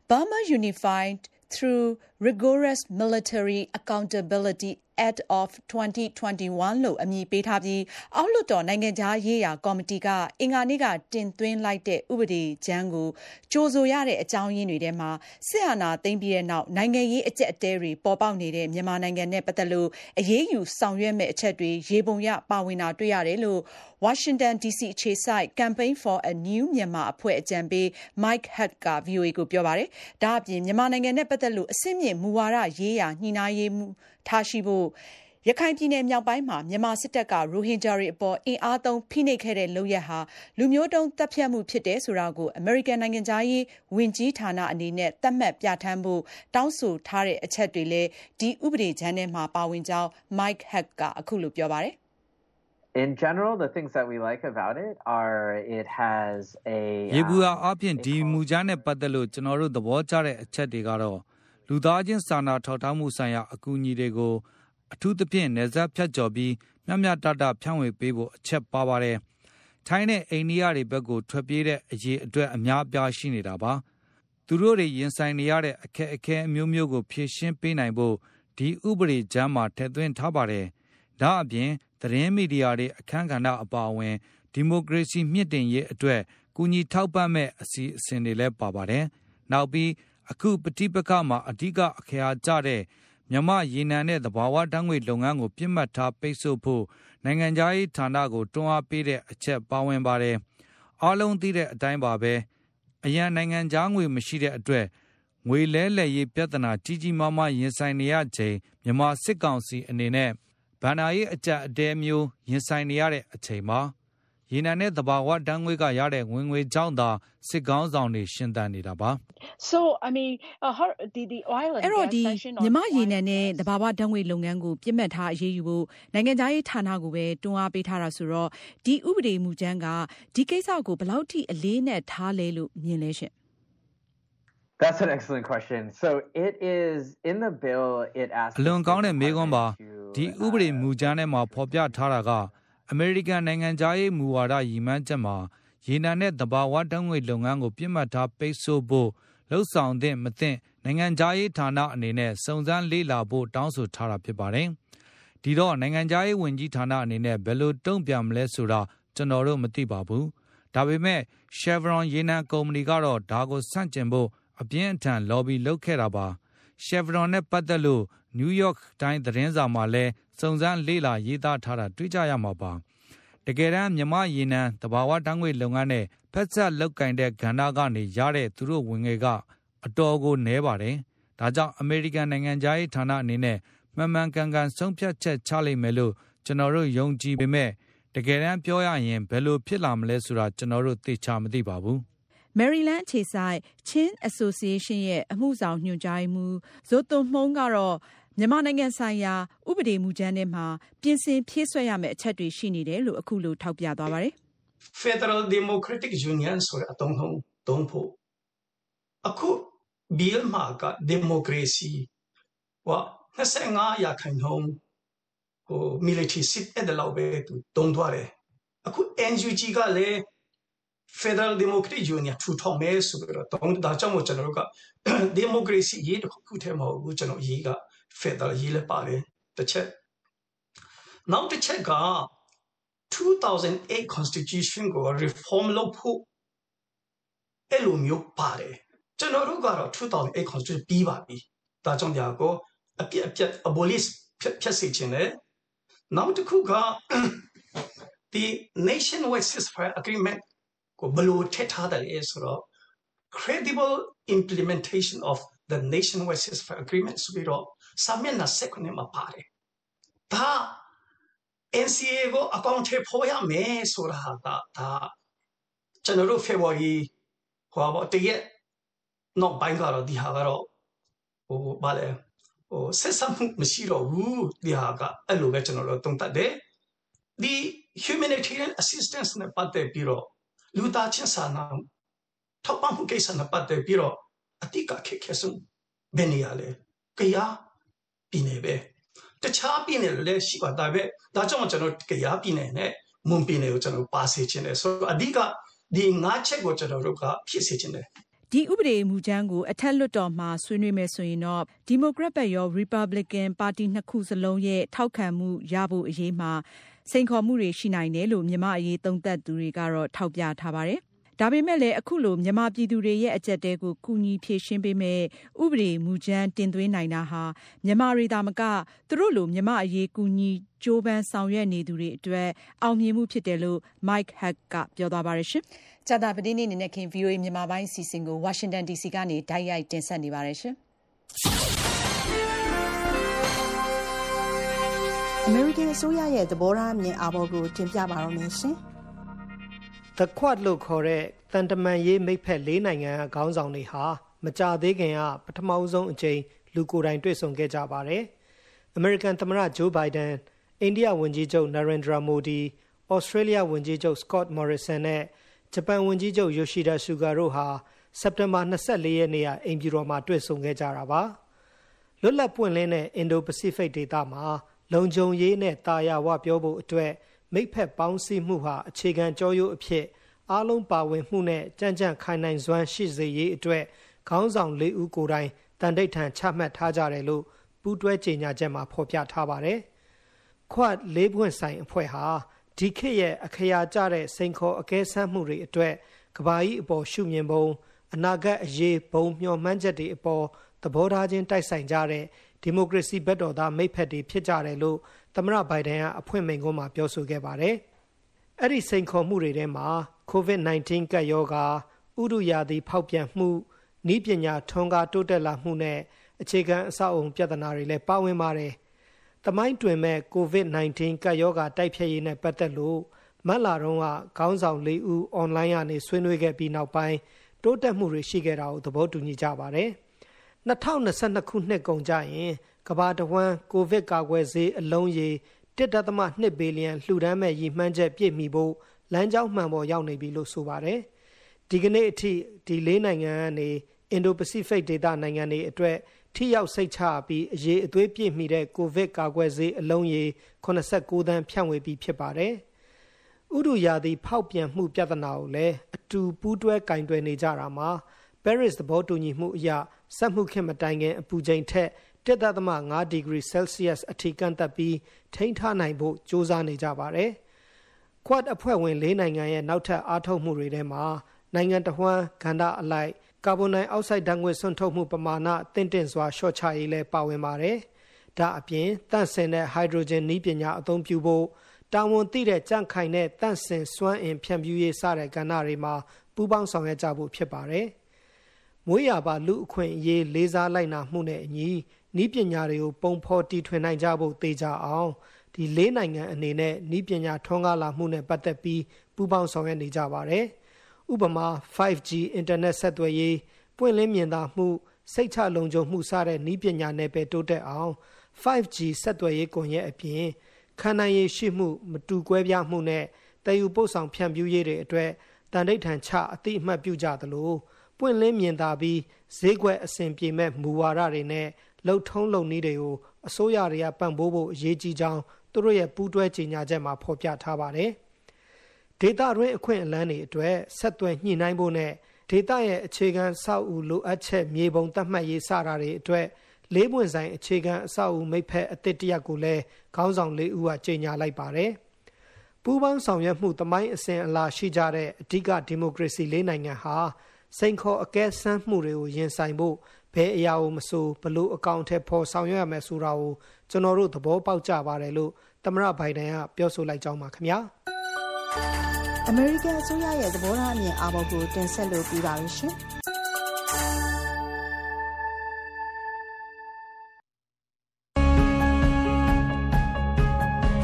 Burma Unified through rigorous military accountability Act of 2021လို့အမည်ပေးထားပြီးအောက်လွှတ်တော်နိုင်ငံသားရေးရာကော်မတီကအင်္ဂါနေ့ကတင်သွင်းလိုက်တဲ့ဥပဒေကြမ်းကိုကြိုဆိုရတဲ့အကြောင်းရင်းတွေထဲမှာစစ်အာဏာသိမ်းပြီးတဲ့နောက်နိုင်ငံရေးအကျက်အတဲတွေပေါ်ပေါက်နေတဲ့မြန်မာနိုင်ငံနဲ့ပတ်သက်လို့အရေးယူဆောင်ရွက်မဲ့အချက်တွေရေပုံရပါဝင်တာတွေ့ရတယ်လို့ Washington DC အခြေစိုက် Campaign for a New Myanmar အဖွဲ့အကြံပေး Mike Hutt က VOA ကိုပြောပါတယ်။ဒါအပြင်မြန်မာနိုင်ငံနဲ့ပတ်သက်လို့အစင်းမြင့်မူဝါဒရေးရာညှိနှိုင်းရေးမှုထားရှိဖို့ရခိုင်ပြည်နယ်မြောက်ပိုင်းမှာမြန်မာစစ်တပ်ကရိုဟင်ဂျာတွေအပေါ်အင်အားသုံးဖိနှိပ်ခဲ့တဲ့လုပ်ရပ်ဟာလူမျိုးတုံးတပ်ဖြတ်မှုဖြစ်တယ်ဆိုတာကိုအမေရိကန်နိုင်ငံသားရေးဝင်ကြီးဌာနအနေနဲ့သတ်မှတ်ပြဋ္ဌာန်းဖို့တောင်းဆိုထားတဲ့အချက်တွေလည်းဒီဥပဒေကြမ်းထဲမှာပါဝင်ကြောင်း Mike Hack ကအခုလိုပြောပါတယ် In general, the things that we like about it are it has a ရေဘူးအားအပြင်ဒီမူကြမ်းနဲ့ပတ်သက်လို့ကျွန်တော်တို့သဘောကျတဲ့အချက်တွေကတော့ လူသားချင်းစာနာထောက်ထားမှုဆိုင်ရာအကူအညီတွေကိုအထူးသဖြင့်နေဆက်ဖြတ်ကျော်ပြီးမျှမျှတတဖြန့်ဝေပေးဖို့အချက်ပါပါတယ်။ထိုင်းနဲ့အိန္ဒိယတွေဘက်ကိုထွက်ပြေးတဲ့အရေးအတွက်အများအပြားရှိနေတာပါ။သူတို့တွေရင်ဆိုင်နေရတဲ့အခက်အခဲအမျိုးမျိုးကိုဖြေရှင်းပေးနိုင်ဖို့ဒီဥပဒေကြမ်းမှာထည့်သွင်းထားပါတယ်။ဒါအပြင်သတင်းမီဒီယာတွေအခမ်းကဏ္ဍအပါအဝင်ဒီမိုကရေစီမြင့်တင်ရေးအတွက်ကူညီထောက်ပံ့မဲ့အစီအစဉ်တွေလည်းပါပါတယ်။နောက်ပြီး အခုပဋိပက္ခမှာအဓိကအခရာကျတဲ့မြမရေနံနဲ့သဘာဝဓာတ်ငွေလုပ်ငန်းကိုပြစ်မှတ်ထားပိတ်ဆို့ဖို့နိုင်ငံခြားရေးဌာနကိုတွန်းအားပေးတဲ့အချက်ပါဝင်ပါတယ်။အားလုံးသိတဲ့အတိုင်းပါပဲအရန်နိုင်ငံခြားငွေမရှိတဲ့အတွက်ငွေလဲလှယ်ရေးပြဿနာကြီးကြီးမားမားရင်ဆိုင်နေရချိန်မြန်မာစစ်ကောင်စီအနေနဲ့ဘဏ္ဍာရေးအကြအတဲမျိုးရင်ဆိုင်နေရတဲ့အချိန်မှာ ရေနံနဲ့သဘာဝဓာတ်ငွေကရတဲ့ဝင်ငွေကြောင့်သာစစ်ကောင်းဆောင်တွေရှင်းတန်နေတာပါ So I mean uh, her, the the oil and အဲ့တော့ဒီမြမရေနံနဲ့သဘာဝဓာတ်ငွေလုပ်ငန်းကိုပြစ်မှတ်ထားအရေးယူဖို့နိုင်ငံသားရေးဌာနကိုပဲတွန်းအားပေးထားတာဆိုတော့ဒီဥပဒေမူကြမ်းကဒီကိစ္စကိုဘယ်လောက်ထိအလေးနဲ့ထားလဲလို့မြင်လဲရှင် That's an excellent question. So it is in the bill it asks အလွန်ကောင်းတဲ့မေးခွန်းပါဒီဥပဒေမူကြမ်းထဲမှာဖော်ပြထားတာက အမေရိကန်နိုင်ငံသားရေးမူဝါဒရည်မှန်းချက်မှာရေနံနဲ့သဘာဝဓာတ်ငွေလုပ်ငန်းကိုပြစ်မှတ်ထားပိတ်ဆို့ဖို့လှုပ်ဆောင်တဲ့မသင့်နိုင်ငံသားရေးဌာနအနေနဲ့စုံစမ်းလေ့လာဖို့တောင်းဆိုထားတာဖြစ်ပါတယ်။ဒီတော့နိုင်ငံသားရေးဝန်ကြီးဌာနအနေနဲ့ဘယ်လိုတုံ့ပြန်မလဲဆိုတာကျွန်တော်တို့မသိပါဘူး။ဒါပေမဲ့ Chevron ရေနံကုမ္ပဏီကတော့ဒါကိုဆန့်ကျင်ဖို့အပြင်းအထန် lobby လုပ်ခဲ့တာပါ။ Chevron နဲ့ပတ်သက်လို့ New York တိုင်းသတင်းစာမှာလည်း စုံစမ်းလေ့လာရေးသားထားတာတွေ့ကြရမှာပါတကယ်တမ်းမြမရေနံတဘာဝတန်းငွေလုပ်ငန်းနဲ့ဖက်ဆက်လောက်ကင်တဲ့ကဏ္ဍကနေရတဲ့သူတို့ဝင်ငွေကအတော်ကိုနည်းပါတယ်ဒါကြောင့်အမေရိကန်နိုင်ငံသားရေးဌာနအနေနဲ့မှန်မှန်ကန်ကန်ဆုံးဖြတ်ချက်ချလိမ့်မယ်လို့ကျွန်တော်တို့ယုံကြည်ပေမဲ့တကယ်တမ်းပြောရရင်ဘယ်လိုဖြစ်လာမလဲဆိုတာကျွန်တော်တို့သိချမသိပါဘူး Maryland ခြေဆိုင် Chin Association ရဲ့အမှုဆောင်ညွှန်ကြားရေးမှူးဇိုသွန်မှုံးကတော့ မြန်မာနိုင်ငံဆိုင်ရာ ဥပဒေမူကြမ်းထဲမှာ ပြင်ဆင်ဖြည့်စွက်ရမယ့် အချက်တွေ ရှိနေတယ်လို့ အခုလို ထောက်ပြသွားပါတယ်။ Federal Democratic Union ဆိုတဲ့ အသုံးနှုန်းသုံးဖို့ အခု bill မှာက democracy ဟော25ရာခိုင်နှုန်းဟို military seat အဲ့ဒါလောက်ပဲ သူတုံးသွားတယ် အခု NUG ကလည်း Federal Democratic Union ထူထောင်မယ်ဆိုပြီးတော့တောင်းဒါကြောင့်မို့ ကျွန်တော်တို့က democracy ရေးတစ်ခုတည်း မဟုတ်ဘူး ကျွန်တော်ရေးက federal ရေးလည်းပါတယ်တစ်ချက်နောက်တစ်ချက်က2008 constitution ကို reform လုပ်ဖို့အဲ့လိုမျိုးပါတယ်ကျွန်တော်တို့ကတော့2008 constitution ပြီးပါပြီဒါကြောင့်ညာကိုအပြက်အပြက် abolish ဖြတ်စေခြင်းနဲ့နောက်တစ်ခုက the nationwide ceasefire agreement ကိုဘယ်လိုထည့်ထားတယ်လဲဆိုတော့ credible implementation of the nationwide ceasefire agreement ဆိုပြီးတော့ စာမျက်နှာ16မှာပါတယ်ဒါ NCA ကိုအကောင့်ထဲပေါ်ရမယ်ဆိုတာဟာဒါကျွန်တော်တို့ February ဟောပေါ့တရက်နောက်ပိုင်းကတော့ဒီဟာကတော့ဟိုဗာလဲဟိုဆက်ဆံမှုမရှိတော့ဘူးဒီဟာကအဲ့လိုပဲကျွန်တော်တို့သုံးသပ်တယ်ဒီ humanitarian assistance နဲ့ပတ်သက်ပြီးတော့လူသားချင်းစာနာထောက်ပံ့မှုကိစ္စနဲ့ပတ်သက်ပြီးတော့အတိတ်ကခက်ခဲဆုံးဘယ်နေရာလဲကရား ပြည်နယ်ပဲတခြားပြည်နယ်လည်းရှိပါဒါပေမဲ့ဒါကြောင့်ကျွန်တော်ကြရပြည်နယ်နဲ့မွန်ပြည်နယ်ကိုကျွန်တော်ပါစေချင်တယ်ဆိုတော့အဓိကဒီငါးချက်ကိုကျွန်တော်တို့ကဖြစ်စေချင်တယ်ဒီဥပဒေမူကြမ်းကိုအထက်လွှတ်တော်မှာဆွေးနွေးမယ်ဆိုရင်တော့ဒီမိုကရက်ဘက်ရော Republican ပါတီနှစ်ခုစလုံးရဲ့ထောက်ခံမှုရဖို့အရေးမှာစိန်ခေါ်မှုတွေရှိနိုင်တယ်လို့မြန်မာအရေးသုံးသပ်သူတွေကတော့ထောက်ပြထားပါတယ် ဒါပေမဲ့လည်း အခုလို မြန်မာပြည်သူတွေရဲ့ အကြက်တဲကို ကူညီဖြည့်ရှင်းပေးမဲ့ဥပဒေမူကြမ်းတင်သွင်းနိုင်တာဟာ မြန်မာတွေသာမက သူတို့လို မြန်မာအရေး ကူညီကြိုးပမ်းဆောင်ရွက်နေသူတွေအတွက် အောင်မြင်မှုဖြစ်တယ်လို့ Mike Hack ကပြောသွားပါတယ်ရှင်။ကြာတာပတိနေ့နေနဲ့ခင် VOA မြန်မာပိုင်းစီစဉ်ကို Washington DC ကနေဓာတ်ရိုက်တင်ဆက်နေပါတယ်ရှင်။အမေရိကန်အစိုးရရဲ့ သဘောထားအမြင်အာဘော်ကို တင်ပြပါတော့မယ်ရှင်။ The Quad လို့ခေါ်တဲ့တန်တမန်ရေးမိတ်ဖက်၄နိုင်ငံကခေါင်းဆောင်တွေဟာမကြသေးခင်ကပထမဆုံးအကြိမ်လူကိုယ်တိုင်တွေ့ဆုံခဲ့ကြပါတယ်။ American သမ္မတ Joe Biden, အိန္ဒိယဝန်ကြီးချုပ် Narendra Modi, Australia ဝန်ကြီးချုပ် Scott Morrison နဲ့ဂျပန်ဝန်ကြီးချုပ် Yoshida Suga တို့ဟာစက်တင်ဘာ24ရက်နေ့ကအိမ်ဖြူတော်မှာတွေ့ဆုံခဲ့ကြတာပါ။လွတ်လပ်ပွင့်လင်းတဲ့ Indo-Pacific ဒေသမှာလုံခြုံရေးနဲ့တာယာဝပြောဖို့အတွက် မိဖက်ပေါင်းစည်းမှုဟာအခြေခံကြောရိုးအဖြစ်အားလုံးပါဝင်မှုနဲ့ကြံ့ကြံ့ခိုင်နိုင်စွမ်းရှိစေရေးအတွက်ခေါင်းဆောင်၄ဦးကိုယ်တိုင်တန်တိတ်ထန်ချမှတ်ထားကြတယ်လို့ပူးတွဲကြေညာချက်မှာဖော်ပြထားပါတယ်။ခွတ်လေးပွင့်ဆိုင်အဖွဲ့ဟာဒီခေတ်ရဲ့အခရာကျတဲ့စိန်ခေါ်အကဲဆန်းမှုတွေအတွက်ကဘာကြီးအပေါ်ရှုမြင်ပုံအနာဂတ်အရေးဘုံမျှော်မှန်းချက်တွေအပေါ်သဘောထားချင်းတိုက်ဆိုင်ကြတဲ့ဒီမိုကရေစီဘက်တော်သားမိဖက်တွေဖြစ်ကြတယ်လို့ သမ္မတဘိုင်ဒန်ကအဖွင့်မိန့်ခွန်းမှာပြောဆိုခဲ့ပါတယ်။အဲ့ဒီစိန်ခေါ်မှုတွေထဲမှာ COVID-19 ကပ်ရောဂါဥဒုရာသီဖောက်ပြန်မှုဤပညာထွန်းကားတိုးတက်လာမှုနဲ့အခြေခံအဆောက်အုံပြဿနာတွေလည်းပါဝင်ပါတယ်။တမိုင်းတွင်မဲ့ COVID-19 ကပ်ရောဂါတိုက်ဖျက်ရေးနဲ့ပတ်သက်လို့မတ်လာတုန်းကခေါင်းဆောင်၄ဦးအွန်လိုင်းကနေဆွေးနွေးခဲ့ပြီးနောက်ပိုင်းတိုးတက်မှုတွေရှိခဲ့တာကိုသဘောတူညီကြပါတယ်။2022ခုနှစ်ကုန်ကြရင် ကဘာတဝမ်းကိုဗစ်ကာကွယ်ဆေးအလုံးရေ1.2ဘီလီယံလှူဒန်းမဲ့ရည်မှန်းချက်ပြည့်မီဖို့လမ်းကြောင်းမှန်ပေါ်ရောက်နေပြီလို့ဆိုပါတယ်။ဒီကနေ့အထိဒီလေးနိုင်ငံကနေအင်ဒိုပစိဖိတ်ဒေသနိုင်ငံတွေအတွက်ထိရောက်စိတ်ချပြီးအရေးအသွေးပြည့်မီတဲ့ကိုဗစ်ကာကွယ်ဆေးအလုံးရေ89သန်းဖြန့်ဝေပြီးဖြစ်ပါတယ်။ဥဒုရာသီဖောက်ပြန်မှုပြဿနာကိုလည်းအတူပူးတွဲကင်တွယ်နေကြတာမှာ Paris သဘောတူညီမှုအရစက်မှုခင်မတိုင်ခင်အပူချိန်ထက် 1.5ဒီဂရီ Celsius အထိကန့်သက်ပြီးထိန်းထားနိုင်ဖို့ကြိုးစားနေကြပါတယ်။ Quad အဖွဲ့ဝင်၄နိုင်ငံရဲ့နောက်ထပ်အားထုတ်မှုတွေထဲမှာနိုင်ငံတော်ဝန်ကန္တာအလိုက်ကာဗွန်ဒိုင်အောက်ဆိုက်ဓာတ်ငွေ့ဆွန့်ထုတ်မှုပမာဏတင့်တင့်စွာလျှော့ချရေးလည်းပါဝင်ပါတယ်။ဒါအပြင်တန့်စင်တဲ့ဟိုက်ဒရိုဂျင်နည်းပညာအသုံးပြုဖို့တာဝန်သိတဲ့ကြန့်ခိုင်တဲ့တန့်စင်စွမ်းအင်ဖြန့်ဖြူးရေးစတဲ့ကဏ္ဍတွေမှာပူးပေါင်းဆောင်ရွက်ကြဖို့ဖြစ်ပါတယ်။မွေးရပါလူအခွင့်အရေးလေးစားလိုက်နာမှုနဲ့အညီ ဤပညာတွေကိုပုံဖော်တီထွင်နိုင်ကြဖို့တေချာအောင်ဒီလေးနိုင်ငံအနေနဲ့ဤပညာထွန်းကားလာမှုနဲ့ပတ်သက်ပြီးပူးပေါင်းဆောင်ရွက်နေကြပါတယ်။ဥပမာ 5G အင်တာနက်ဆက်သွယ်ရေးပွင့်လင်းမြင်သာမှုစိတ်ချလုံခြုံမှုစတဲ့ဤပညာနယ်ပယ်တိုးတက်အောင် 5G ဆက်သွယ်ရေးကွန်ရက်အပြင်ခန္ဓာရည်ရှိမှု မတူကွဲပြားမှုနဲ့တည်ယူပို့ဆောင်ဖြန့်ဖြူးရေးတွေအတွက်တန်ဋိဌာန်ချအတိအမှတ်ပြုကြသလိုပွင့်လင်းမြင်သာပြီးဈေးကွက်အဆင်ပြေမဲ့မူဝါဒတွေနဲ့ လှုပ်ထုံးလုံနည်းတွေကိုအစိုးရတွေကပံ့ပိုးဖို့အရေးကြီးကြောင်းသူတို့ရဲ့ပူးတွဲကြေညာချက်မှာဖော်ပြထားပါတယ်။ဒေတာတွင်အခွင့်အလမ်းတွေအတွက်ဆက်သွယ်ညှိနှိုင်းဖို့နဲ့ဒေတာရဲ့အခြေခံအဆောက်အဦလိုအပ်ချက်မြေပုံသတ်မှတ်ရေးစတာတွေအတွက်လေးပွင့်ဆိုင်အခြေခံအဆောက်အဦမိဖက်အသစ်တရက်ကိုလည်းခေါင်းဆောင်လေးဦးကကြေညာလိုက်ပါတယ်။ပူးပေါင်းဆောင်ရွက်မှုတမိုင်းအစဉ်အလာရှိကြတဲ့အဓိကဒီမိုကရေစီလေးနိုင်ငံဟာစိန်ခေါ်အကဲဆန်းမှုတွေကိုရင်ဆိုင်ဖို့ ဘယ်အရာကိုမဆိုဘလို့အကောင့်ထဲပေါ်ဆောင်ရွက်ရမယ်ဆိုတာကိုကျွန်တော်တို့သဘောပေါက်ကြပါတယ်လို့သမရဘိုင်ဒန်ကပြောဆိုလိုက်ကြောင်းပါခင်ဗျာအမေရိကန်အစိုးရရဲ့သဘောထားအမြင်အာဘော်ကိုတင်ဆက်လို့ပြီးပါရရှင်။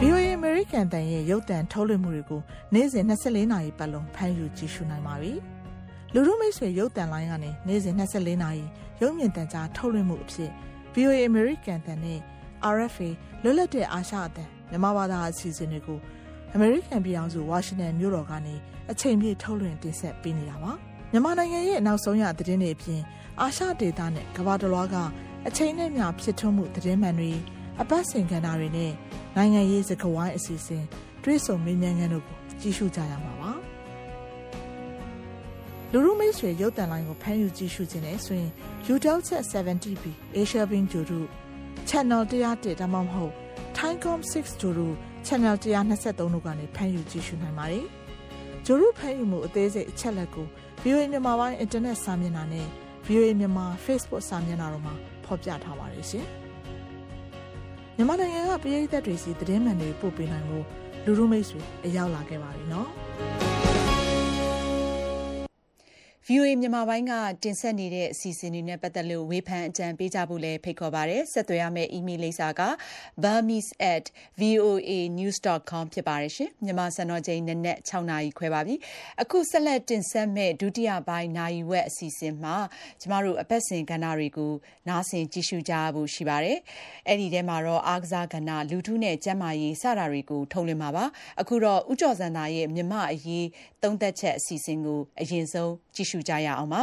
VOA American တန်ရဲ့ရုပ်သံထုတ်လွှင့်မှုတွေကိုနေ့စဉ်24နာရီပတ်လုံးဖမ်းယူကြည့်ရှုနိုင်ပါပြီ။ လူမှုမိတ်ဆွေရုပ်တံလိုင်းကနေနေ့စဉ်24နာရီရုပ်မြင်သံကြားထုတ်လွှင့်မှုအဖြစ် VOA American တန်နဲ့ RFA လွတ်လပ်တဲ့အာရှအသံမြန်မာဘာသာအစီအစဉ်တွေကို American ပြည်အောင်စု Washington မြို့တော်ကနေအချိန်ပြည့်ထုတ်လွှင့်တင်ဆက်ပေးနေတာပါမြန်မာနိုင်ငံရဲ့နောက်ဆုံးရသတင်းတွေအပြင်အာရှဒေသနဲ့ကမ္ဘာတစ်လွှားကအချိန်နဲ့မျှဖြစ်ထွန်းမှုသတင်းမှန်တွေအပတ်စဉ်ကဏ္ဍတွေနဲ့နိုင်ငံရေးစကားဝိုင်းအစီအစဉ်တွဲဆုံမေးမြန်းခန်းတို့ကိုကြည့်ရှုကြရမှာပါ လူရုမိတ်ဆွေရုပ်တံလိုင်းကိုဖမ်းယူကြည့်ရှုခြင်းနဲ့ဆိုရင် UDEL Chat 70B Asia Bin ဂျိုတို့ Channel 101ဒါမှမဟုတ် Timecom 6ဂျိုတို့ Channel 123တို့ကနေဖမ်းယူကြည့်ရှုနိုင်ပါတယ်ဂျိုတို့ဖမ်းယူမှုအသေးစိတ်အချက်လက်ကို VOA မြန်မာပိုင်း Internet စာမျက်နှာနဲ့ VOA မြန်မာ Facebook စာမျက်နှာတို့မှာဖော်ပြထားပါတယ်ရှင်မြန်မာနိုင်ငံကပြည်သက်တွေစီသတင်းမှန်တွေပို့ပေးနိုင်မှုလူလူမိတ်ဆွေအရောက်လာခဲ့ပါပြီနော် VOA မြန်မာပိုင်းကတင်ဆက်နေတဲ့အစီအစဉ်တွေနဲ့ပတ်သက်လို့ဝေဖန်အကြံပေးကြဖို့လည်းဖိတ်ခေါ်ပါရစေ။ဆက်သွယ်ရမယ့် email လိပ်စာက burmese@voanews.com ဖြစ်ပါတယ်ရှင်။မြန်မာစံတော်ချိန်နနက်6နာရီခွဲပါပြီ။အခုဆက်လက်တင်ဆက်မယ့်ဒုတိယပိုင်းနာရီဝက်အစီအစဉ်မှာကျမတို့အပတ်စဉ်ကဏ္ဍတွေကိုနားဆင်ကြည့်ရှုကြဖို့ရှိပါတယ်။အဲ့ဒီထဲမှာတော့အားကစားကဏ္ဍလူထုနဲ့ကျန်းမာရေးစတာတွေကိုထုတ်လွှင့်မှာပါ။အခုတော့ဥကျော်စံသားရဲ့မြမအရေး သုံးသက်ချက်အစီအစဉ်ကိုအရင်ဆုံးကြည့်ရှုကြရအောင်ပါ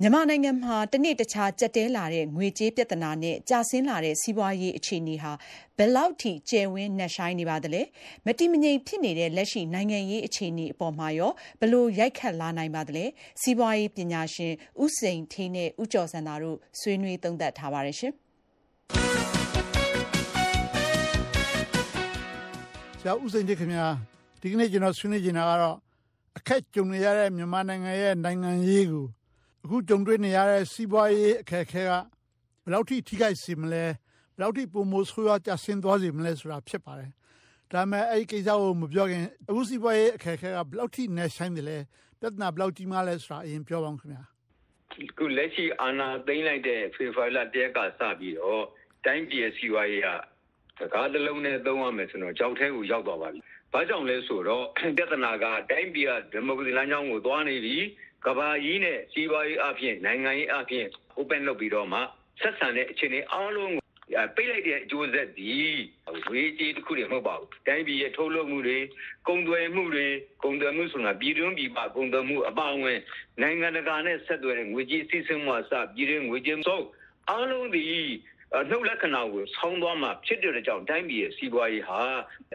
မြန်မာနိုင်ငံမှာတနေ့တခြားကြက်တဲလာတဲ့ငွေကြေးပြဿနာနဲ့ကြာဆင်းလာတဲ့စီးပွားရေးအခြေအနေဟာဘယ်လောက်ထိကျယ်ဝန်းနှက်ဆိုင်နေပါသလဲမတိမငြိမ်ဖြစ်နေတဲ့လက်ရှိနိုင်ငံရေးအခြေအနေအပေါ်မှာရောဘလို့ရိုက်ခတ်လာနိုင်ပါသလဲစီးပွားရေးပညာရှင်ဥစိန်ထေးနဲ့ဥကျော်စံသာတို့ဆွေးနွေးသုံးသပ်ထားပါတယ်ရှင်ဆရာဥစိန်ထေးခင်ဗျာ ဒီကနေ့ကျွန်တော်ဆွေးနွေးနေတာကတော့အခက်ကြုံနေရတဲ့မြန်မာနိုင်ငံရဲ့နိုင်ငံရေးကိုအခုကြုံတွေ့နေရတဲ့စီးပွားရေးအခက်အခဲကဘယ်လောက်ထိထိခိုက်စေမလဲဘယ်လောက်ထိပုံမိုးဆိုးရွားကြဆင်းသွားစေမလဲဆိုတာဖြစ်ပါတယ်ဒါပေမဲ့အဲ့ဒီကိစ္စကိုမပြောခင်အခုစီးပွားရေးအခက်အခဲကဘယ်လောက်ထိနေဆိုင်တယ်လဲပြဿနာဘယ်လောက်ကြီးမားလဲဆိုတာအရင်ပြောပါဦးခင်ဗျာခုလက်ရှိအာဏာသိမ်းလိုက်တဲ့ဖေဖော်ဝါရီလတရက်ကစပြီးတော့တိုင်းပြည်ရဲ့စီးပွားရေးကစကားတစ်လုံးနဲ့သုံးရမယ်ဆိုတော့ကြောက်ထဲကိုရောက်သွားပါပြီ ဘာကြောင့်လဲဆိုတော့ပြဿနာကတိုင်းပြည်ကဒီမိုကရေစီလမ်းကြောင်းကိုသွားနေပြီကဘာကြီးနဲ့စီးပွားရေးအပြင်နိုင်ငံရေးအပြင် open လုပ်ပြီးတော့မှဆက်ဆံတဲ့အခြေအနေအားလုံးကိုပိတ်လိုက်တဲ့အကျိုးဆက်ဒီဝေးကြီးတစ်ခုတည်းမဟုတ်ပါဘူးတိုင်းပြည်ရဲ့ထုတ်လုပ်မှုတွေကုန်သွယ်မှုတွေကုန်သွယ်မှုဆိုတာပြည်တွင်းပြည်ပကုန်သွယ်မှုအပါအဝင်နိုင်ငံတကာနဲ့ဆက်သွယ်တဲ့ငွေကြေးစီးဆင်းမှုအစပြည်တွင်းငွေကြေးစုပ်အားလုံးဒီ နှုတ်လက္ခဏာကိုဆောင်းသွားမှဖြစ်တဲ့ကြောင့်တိုင်းပြည်ရဲ့စီးပွားရေးဟာ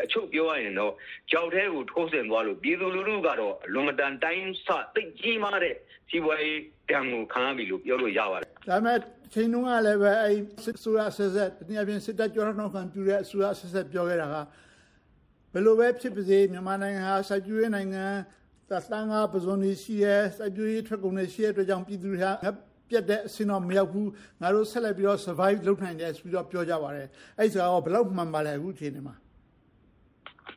အချုပ်ပြောရရင်တော့ကြောက်ထဲကိုထိုးဆင်သွားလို့ပြည်သူလူထုကတော့လွန်မတန်တိုင်းဆသိကြီးမားတဲ့စီးပွားရေးတံကိုခံရပြီလို့ပြောလို့ရပါတယ်။ဒါပေမဲ့ချိန်တုန်းကလည်းပဲအဲစစ်ဆိုရဆက်ဆက်တနည်းအားဖြင့်စစ်တပ်ကြောထောက်ခံပြုတဲ့အစိုးရဆက်ဆက်ပြောခဲ့တာကဘယ်လိုပဲဖြစ်ပါစေမြန်မာနိုင်ငံဟာစိုက်ပျိုးရေးနိုင်ငံသတ်တန်းကပဇွန်တွေရှိရဲစိုက်ပျိုးရေးထွက်ကုန်တွေရှိတဲ့အတွက်ကြောင့်ပြည်သူတွေဟာ ပြတ်တဲ့အဆင့်တော့မရောက်ဘူးငါတို့ဆက်လက်ပြီးတော့ survive လုပ်နိုင်တယ်ဆိုပြီးတော့ပြောကြပါတယ်အဲ့ဒီစကားကဘယ်လောက်မှန်ပါလဲအခုချိန်နေမှာ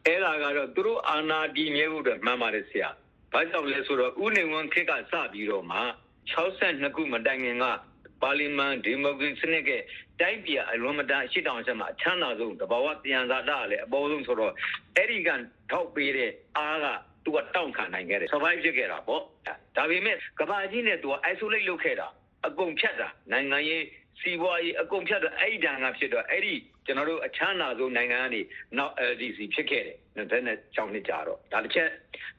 အဲ့ဒါကတော့သူတို့အာဏာတည်မြဲဖို့အတွက်မှန်ပါတယ်ဆရာဘာကြောင့်လဲဆိုတော့ဥနေဝန်ခေတ်ကစပြီးတော့မှ62ခုမတိုင်ခင်ကပါလီမန်ဒီမိုကရေစီနဲ့ကတိုင်းပြည်အလွန်မတန်အရှိတောင်ချက်မှာအချမ်းသာဆုံးတဘာဝတရားသာတာလည်းအပေါ်ဆုံးဆိုတော့အဲ့ဒီကထောက်ပေးတဲ့အားကသူကတောင့်ခံနိုင်ခဲ့တယ် survive ဖြစ်ခဲ့တာပေါ့ဒါပေမဲ့ကဘာကြီးနဲ့သူက isolate လုပ်ခဲ့တာ အကုန်ဖြတ်တာနိုင်ငံရေးစီးပွားရေးအကုန်ဖြတ်တော့အဲ့ဒီတန်ကဖြစ်တော့အဲ့ဒီကျွန်တော်တို့အချမ်းသာဆုံးနိုင်ငံကနေနောက် LDC ဖြစ်ခဲ့တယ်။ဒါနဲ့ကြောင်းနှစ်ကြတော့ဒါတစ်ချက်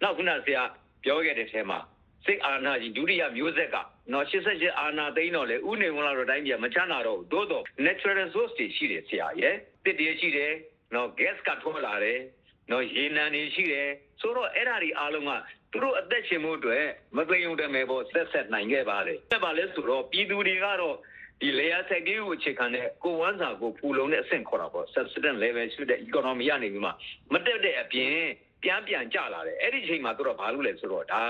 နောက်ခုနဆရာပြောခဲ့တဲ့အဲမှာစိတ်အာဏာကြီးဒုတိယမျိုးဆက်ကနော်88အာဏာသိမ်းတော့လေဥနေဝင်လာတော့တိုင်းပြည်မချမ်းသာတော့ဘူးသို့တော့ natural resource တွေရှိတယ်ဆရာရဲ့တစ်တည်းရှိတယ်နော် gas ကထွက်လာတယ်နော်ရေနံတွေရှိတယ်ဆိုတော့အဲ့ဓာတွေအားလုံးက သူတို့အသက်ရှင်မှုအတွက်မသိုံတမဲပေါ်ဆက်ဆက်နိုင်ခဲ့ပါတယ်။ဒါပါလဲဆိုတော့ပြည်သူတွေကတော့ဒီ layer ဆက်ကြီးကိုအခြေခံတဲ့ကိုဝမ်းစာကိုဖူလုံတဲ့အဆင့်ခေါ်တာပေါ့ subsistence level ရှိတဲ့ economy ကနေပြီးမှမတက်တဲ့အပြင်ပြန်ပြန်ကျလာတယ်အဲ့ဒီအချိန်မှာသူတို့ဘာလုပ်လဲဆိုတော့ဒါ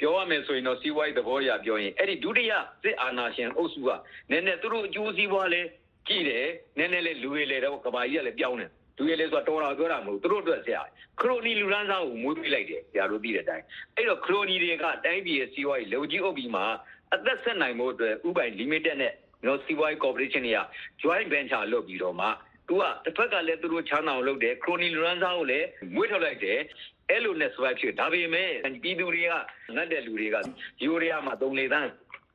ပြောရမယ်ဆိုရင်တော့စီးပွားရေးသဘောအရပြောရင်အဲ့ဒီဒုတိယစစ်အာဏာရှင်အုပ်စုကနည်းနည်းသူတို့အကျိုးစီးပွားလဲကြည့်တယ်နည်းနည်းလေးလူတွေလေတော့ကဘာကြီးကလည်းပြောင်းတယ် လူရဲလဲဆိုတော့တော်တော်ပြောတာမဟုတ်သူတို့အတွက်ဆရာခရိုနီလူရန်စားကိုမွေးပြလိုက်တယ်ဆရာတို့သိတဲ့အတိုင်းအဲ့တော့ခရိုနီတွေကတိုင်းပြည်ရဲ့စီးပွားရေးလုံကြီးအုပ်ပြီးမှအသက်ဆက်နိုင်မှုအတွက်ဥပိုင် limited နဲ့နော်စီးပွားရေး corporation တွေက joint venture လုပ်ပြီးတော့မှသူကတစ်ဖက်ကလည်းသူတို့ချမ်းသာအောင်လုပ်တယ်ခရိုနီလူရန်စားကိုလည်းမွေးထုတ်လိုက်တယ်အဲ့လိုနဲ့ survive ဖြစ်ဒါပေမဲ့ပြည်သူတွေကငတ်တဲ့လူတွေကယူရီးယားမှာ3လေးတန်း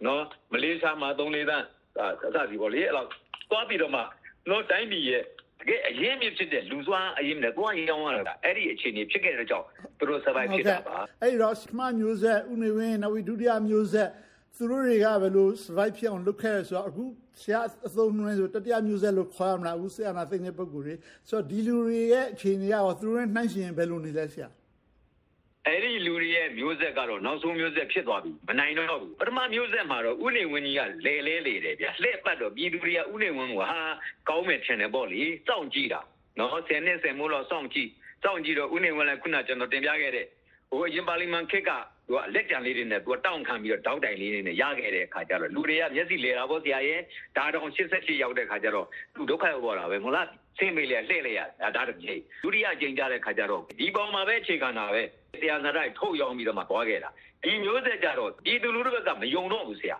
နော်မလေးရှားမှာ3လေးတန်းအစစီပေါ့လေအဲ့လောက်သွားပြီးတော့မှနော်တိုင်းပြည်ရဲ့ တကယ်အရင်မြစ်ဖြစ်တဲ့လူစွမ်းအရင်နဲ့ကိုယ်ကရောင်းရတာအဲ့ဒီအခြေအနေဖြစ်ခဲ့တဲ့ကြောင့်သူတို့ survive ဖြစ်တာပါအဲ့တော့စမမျိုးဆက်ဥနေဝင်းနောက်ဒုတိယမျိုးဆက်သူတို့တွေကဘယ်လို survive ဖြစ်အောင်လုပ်ခဲ့ရဆိုတော့အခုဆရာအသုံးနှုန်းဆိုတတိယမျိုးဆက်လို့ခေါ်ရမလားအခုဆရာနာသိတဲ့ပုံကိုယ်တွေဆိုတော့ဒီလူတွေရဲ့အခြေအနေရောသူတို့နဲ့နှိုင်းယှဉ်ဘယ်လိုနေလဲဆရာ အဲ့ဒီလူတွေရဲ့မျိုးဆက်ကတော့နောက်ဆုံးမျိုးဆက်ဖြစ်သွားပြီမနိုင်တော့ဘူးပထမမျိုးဆက်မှာတော့ဥနေဝင်းကြီးကလဲလဲလေတယ်ဗျလှည့်ပတ်တော့ပြည်သူတွေကဥနေဝင်းကဟာကောင်းမယ်ထင်တယ်ပေါ့လေစောင့်ကြည့်တာနော်ဆယ်နှစ်ဆယ်မိုးတော့စောင့်ကြည့်စောင့်ကြည့်တော့ဥနေဝင်းလည်းခုနကျွန်တော်တင်ပြခဲ့တဲ့ ဟိုအရင်ပါလီမန်ခက်ကသူကလက်ကြံလေးတွေနဲ့သူကတောင်းခံပြီးတော့တောက်တိုင်လေးတွေနဲ့ရခဲ့တဲ့အခါကျတော့လူတွေကမျက်စိလဲတာပေါ့ဆရာရဲ့ဒါတော့88ရောက်တဲ့အခါကျတော့သူဒုက္ခရောက်ပေါ်တာပဲမဟုတ်လားဆင်းမေးလေလှည့်လေရဒါတည်းဒုတိယကြိမ်ကြတဲ့အခါကျတော့ဒီပေါ်မှာပဲအခြေခံတာပဲတရားစရိုက်ထုတ်ရောင်းပြီးတော့မှသွားခဲ့တာဒီမျိုးဆက်ကြတော့ဒီသူလူတို့ဘက်ကမယုံတော့ဘူးဆရာ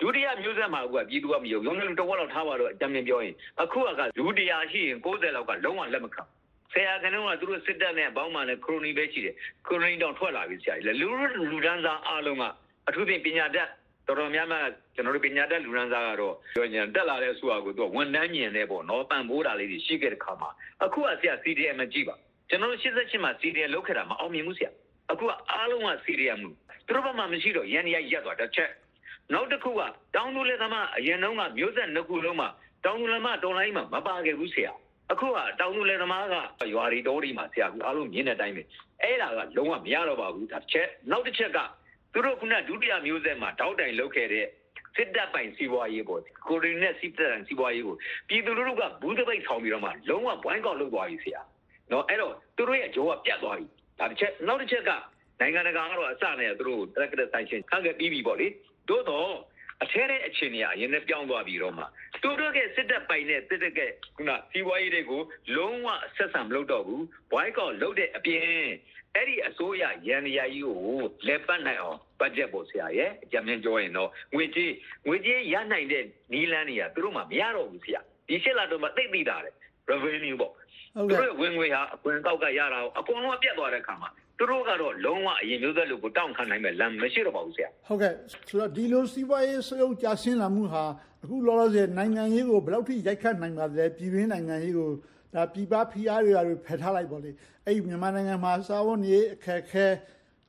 ဒုတိယမျိုးဆက်မှာကပြည်သူကမယုံရုံးလုံးတစ်ဝက်လောက်ထားပါတော့အကြံဉာဏ်ပြောရင်အခုကလူတရားရှိရင်60လောက်ကလုံးဝလက်မခံ ဆရာကလည်းကသူတို့စစ်တပ်နဲ့ဘောင်းမာနဲ့ခရိုနီပဲရှိတယ်ခရိုနီတောင်ထွက်လာပြီဆရာကြီးလူလူဒန်းစားအားလုံးကအထူးဖြင့်ပညာတတ်တော်တော်များများကျွန်တော်တို့ပညာတတ်လူဒန်းစားကတော့ပြောညာတက်လာတဲ့ဆိုတာကိုသူကဝန်တန်းမြင်နေပေါ့နော်ပံ့ပိုးတာလေးတွေရှိခဲ့တဲ့ခါမှာအခုကဆရာ CDM မကြည့်ပါကျွန်တော်တို့88မှာ CDM လောက်ခဲ့တာမအောင်မြင်ဘူးဆရာအခုကအားလုံးက CDM မှုသူတို့ဘက်မှာမရှိတော့ရန်ရရက်သွားတစ်ချက်နောက်တစ်ခုကတောင်းတူလေသမားအရင်တုန်းကမျိုးဆက်နှစ်ခုလုံးမှာတောင်းတူလေသမားတော်လိုင်းမှာမပါခဲ့ဘူးဆရာ အခုကတောင်သူလယ်သမားကရွာရီတော်ဒီမှာဆရာကအားလုံးမြင်တဲ့အတိုင်းပဲအဲ့ဒါကလုံးဝမရတော့ပါဘူးဒါတစ်ချက်နောက်တစ်ချက်ကသူတို့ခုနဒုတိယမျိုးဆက်မှာတောက်တိုင်လုပ်ခဲ့တဲ့စစ်တပ်ပိုင်စီးပွားရေးပေါ့ကိုရီနဲ့စစ်တပ်ပိုင်စီးပွားရေးကိုပြည်သူလူထုကဘူးတပိတ်ဆောင်ပြီးတော့မှလုံးဝဘွိုင်းကောက်လုပ်သွားပြီဆရာနော်အဲ့တော့သူတို့ရဲ့ဂျိုးကပြတ်သွားပြီဒါတစ်ချက်နောက်တစ်ချက်ကနိုင်ငံတကာကတော့အစနဲ့သူတို့တက်ကတဲ့ဆိုင်ချင်းခန့်ခဲ့ပြီးပြီပေါ့လေသို့တော့ အထဲတဲ့အခြေအနေကအရင်နဲ့ပြောင်းသွားပြီးတော့မှသူတို့ကစစ်တပ်ပိုင်တဲ့စစ်တပ်ကခုနစီးပွားရေးတွေကိုလုံးဝဆက်ဆံမလုပ်တော့ဘူးဘွိုင်းကောက်လုပ်တဲ့အပြင်အဲ့ဒီအစိုးရရန်ရကြီးကိုလက်ပတ်နိုင်အောင်ဘတ်ဂျက်ပေါ်ဆရာရဲ့အကြံဉာဏ်ပြောရင်တော့ငွေကြေးငွေကြေးရနိုင်တဲ့နီးလန်းတွေကသူတို့မှမရတော့ဘူးဆရာဒီရှစ်လတော့မှသိသိတာတယ် revenue ပေါ့ သူတို့ဝင်ငွေဟာအကွန်ကောက်ကရတာအကုန်လုံးပြတ်သွားတဲ့ခါမှာသူတို့ကတော့လုံးဝအရင်မျိုးသက်လူကိုတောင်းခံနိုင်မဲ့လမ်းမရှိတော့ပါဘူးဆရာဟုတ်ကဲ့ဆိုတော့ဒီလိုစီးပွားရေးစရုပ်ကြာရှင်းလာမှုဟာအခုလောလောဆယ်နိုင်ငံရေးကိုဘယ်လောက်ထိရိုက်ခတ်နိုင်ပါလဲပြည်တွင်းနိုင်ငံရေးကိုဒါပြည်ပဖိအားတွေတွေဖယ်ထားလိုက်ပါလေအဲ့မြန်မာနိုင်ငံမှာစာဝန်ကြီးအခက်ခဲ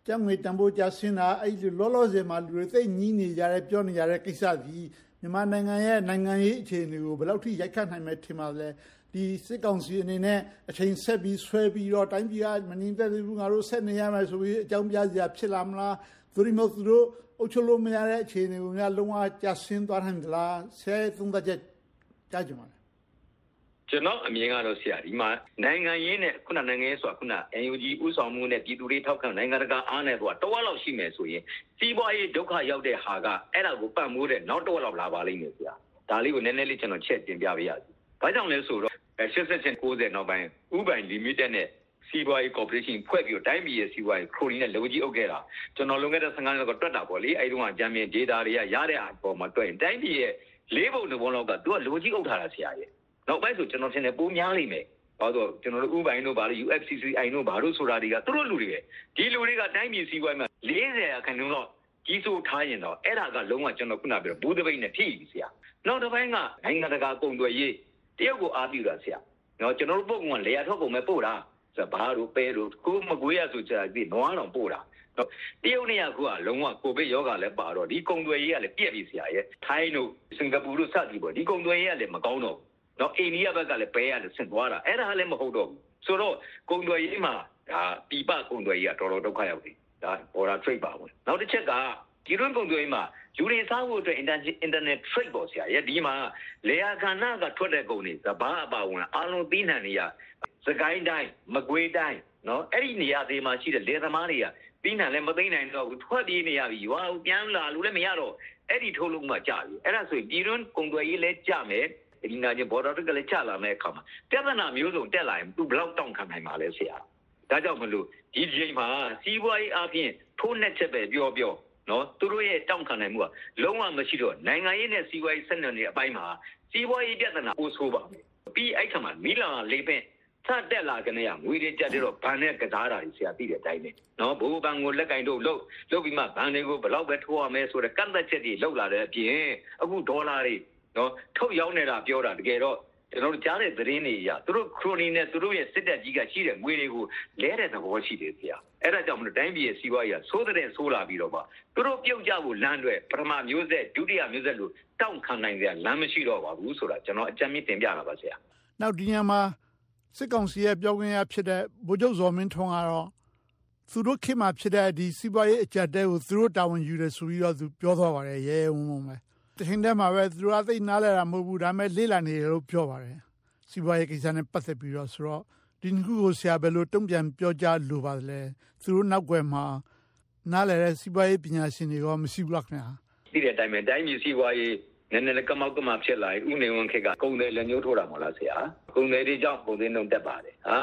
ကျောင်းငွေတန်ဖိုးကြာရှင်းတာအဲ့ဒီလောလောဆယ်မှာလူတွေသိညီးနေကြတဲ့ပြောနေကြတဲ့ကိစ္စကြီးမြန်မာနိုင်ငံရဲ့နိုင်ငံရေးအခြေအနေကိုဘယ်လောက်ထိရိုက်ခတ်နိုင်မယ်ထင်ပါလဲ ဒီစစ်ကောင်စီအနေနဲ့အချိန်ဆက်ပြီးဆွဲပြီးတော့တိုင်းပြည်ကမငြိမ်သက်သေးဘူးငါတို့ဆက်နေရမယ်ဆိုပြီးအကြောင်းပြစရာဖြစ်လာမလားသူတို့မျိုးသူတို့အုပ်ချုပ်လို့မရတဲ့အခြေအနေကိုများလုံးဝကြာဆင်းသွားနိုင်သလားဆဲသုံးသက်ချက်ကြားကြပါလားကျွန်တော်အမြင်ကတော့ဆရာဒီမှာနိုင်ငံရေးနဲ့ခုနနိုင်ငံရေးဆိုတာခုန NUG ဥဆောင်မှုနဲ့ပြည်သူတွေထောက်ခံနိုင်ငံတကာအားနဲ့ဆိုတာတဝက်လောက်ရှိမယ်ဆိုရင်စီးပွားရေးဒုက္ခရောက်တဲ့ဟာကအဲ့ဒါကိုပတ်မိုးတဲ့နောက်တဝက်လောက်လာပါလိမ့်မယ်ဆရာဒါလေးကိုနည်းနည်းလေးကျွန်တော်ချက်တင်ပြပေးရစီဘာကြောင့်လဲဆိုတော့ 88 90နောက်ပိုင်းဥပိုင် limited နဲ့စီးပွားရေး corporation ဖွဲ့ပြီးတော့တိုင်းပြည်ရဲ့စီးပွားရေးခရိုနီနဲ့လုံကြီးအုပ်ခဲ့တာကျွန်တော်လုံခဲ့တဲ့15နှစ်ကတွက်တာပေါ့လေအဲဒီတုန်းကဂျမ်မင် data တွေကရတဲ့အပေါ်မှာတွက်ရင်တိုင်းပြည်ရဲ့လေးပုံတစ်ပုံလောက်ကသူကလုံကြီးအုပ်ထားတာဆရာရဲ့နောက်ပိုင်းဆိုကျွန်တော်ထင်တယ်ပိုများလိမ့်မယ်ဘာလို့ကျွန်တော်တို့ဥပိုင်တို့ဘာလို့ UFCCI တို့ဘာလို့ဆိုတာတွေကသူတို့လူတွေပဲဒီလူတွေကတိုင်းပြည်စီးပွားရေးမှာ40ရာခိုင်နှုန်းတော့ကြီးစိုးထားရင်တော့အဲ့ဒါကလုံးဝကျွန်တော်ခုနပြောဘူးတပိတ်နဲ့ထိပြီဆရာနောက်တစ်ပိုင်းကနိုင်ငံတကာကုန်သွယ်ရေး တရုတ်ကိုအားပြုတာဆရာနော်ကျွန်တော်တို့ပို့ကုန်ကလေယာထွက်ကုန်ပဲပို့တာဆိုဘာလို့ပဲလို့ကိုမကွေးရဆိုကြပြီးနွားတော်ပို့တာနော်တရုတ်နေရာကလုံးဝကိုဗစ်ယောဂလည်းပါတော့ဒီကုန်သွယ်ရေးကလည်းပြက်ပြီဆရာရဲ့ထိုင်းတို့စင်ကာပူတို့စသည်ပေါ့ဒီကုန်သွယ်ရေးကလည်းမကောင်းတော့ဘူးနော်အိန္ဒိယဘက်ကလည်းပဲရလည်းဆင့်သွားတာအဲ့ဒါလည်းမဟုတ်တော့ဘူးဆိုတော့ကုန်သွယ်ရေးမှာဒါပြပကုန်သွယ်ရေးကတော်တော်ဒုက္ခရောက်ပြီဒါ border trade ပါဝင်နောက်တစ်ချက်ကဒီတွင်းကုန်သွယ်ရေးမှာ လူတွေစားဖို့အတွက် internet trade ပေါ့ဆရာရဲ့ဒီမှာလေယာခန္ဓာကထွက်တဲ့ကုန်တွေစဘာအပါဝင်အားလုံးသိနှံနေရစကိုင်းတိုင်းမကွေးတိုင်းနော်အဲ့ဒီနေရာတွေမှာရှိတဲ့လေသမားတွေကပြီးနှံလည်းမသိနိုင်တော့ဘူးထွက်ပြေးနေရပြီရွာပြန်လာလို့လည်းမရတော့အဲ့ဒီထုတ်လို့မှကြာပြီအဲ့ဒါဆိုရင်ပြည်တွင်းကုန်သွယ်ရေးလည်းကြာမယ်ဒီနာချင်း border ကလည်းကြာလာမယ့်အခါမှာပြဿနာမျိုးစုံတက်လာရင်သူဘယ်လောက်တောင့်ခံနိုင်မှာလဲဆရာဒါကြောင့်မလို့ဒီချိန်မှာစီးပွားရေးအပြင်ထိုးနှက်ချက်ပဲပြောပြော နော်သူတို့ရဲ့တောင့်ခံနိုင်မှုကလုံးဝမရှိတော့နိုင်ငံရေးနဲ့စီးပွားရေးဆက်နွယ်နေအပိုင်းမှာစီးပွားရေးပြဿနာပိုဆိုးပါမယ်ပြီးအဲ့ခါမှာမီလာလေးပင်စတက်လာကနေရငွေတွေကြက်တော့ဘဏ်နဲ့ကစားတာကြီးဆရာသိတဲ့အတိုင်းပဲနော်ဘိုးဘဏ်ကိုလက်ကင်တို့လှုပ်လှုပ်ပြီးမှဘဏ်တွေကိုဘယ်လောက်ပဲထိုးရမယ်ဆိုတဲ့ကန့်သက်ချက်တွေလှုပ်လာတဲ့အပြင်အခုဒေါ်လာတွေနော်ထုတ်ရောင်းနေတာပြောတာတကယ်တော့ ကျွန်တော်တို့ကြားတဲ့သတင်းတွေအရသူတို့ခရိုနီနဲ့သူတို့ရဲ့စစ်တပ်ကြီးကရှိတဲ့ငွေတွေကိုလဲတဲ့သဘောရှိတယ်ဆရာအဲ့ဒါကြောင့်မလို့တိုင်းပြည်ရဲ့စီးပွားရေးကသိုးတဲ့ဆိုးလာပြီးတော့ပါသူတို့ပြုတ်ကြဖို့လမ်းတွေပထမမျိုးဆက်ဒုတိယမျိုးဆက်လို့တောင့်ခံနိုင်တဲ့လမ်းမရှိတော့ပါဘူးဆိုတာကျွန်တော်အကြံမြင့်တင်ပြတာပါဆရာနောက်ဒီညမှာစစ်ကောင်စီရဲ့ပြောခွင့်ရဖြစ်တဲ့ဗိုလ်ချုပ်ဇော်မင်းထွန်းကတော့သူတို့ခေတ်မှာဖြစ်တဲ့ဒီစီးပွားရေးအကြက်တဲကိုသူတို့တာဝန်ယူတယ်ဆိုပြီးတော့သူပြောသွားပါတယ်ရဲရဲဝုံဝုံပဲ တချိန်တည်းမှာပဲသူတို့အသိနားလဲတာမဟုတ်ဘူးဒါပေမဲ့လေးလာနေတယ်လို့ပြောပါတယ်စီးပွားရေးကိစ္စနဲ့ပတ်သက်ပြီးတော့ဆိုတော့ဒီနှစ်ခုကိုဆရာဘယ်လိုတုံ့ပြန်ပြောကြားလိုပါလဲသူတို့နောက်ွယ်မှာနားလဲတဲ့စီးပွားရေးပညာရှင်တွေကမရှိဘူးလားခင်ဗျာသိတဲ့အတိုင်းပဲတိုင်းပြည်စီးပွားရေးနည်းနည်းကမောက်ကမဖြစ်လာရင်ဥနေဝန်ခေတ်ကကုံတယ်လက်ညှိုးထိုးတာမဟုတ်လားဆရာကုံတယ်တွေကြောင့်ပုံစံနှုံတက်ပါတယ်ဟာ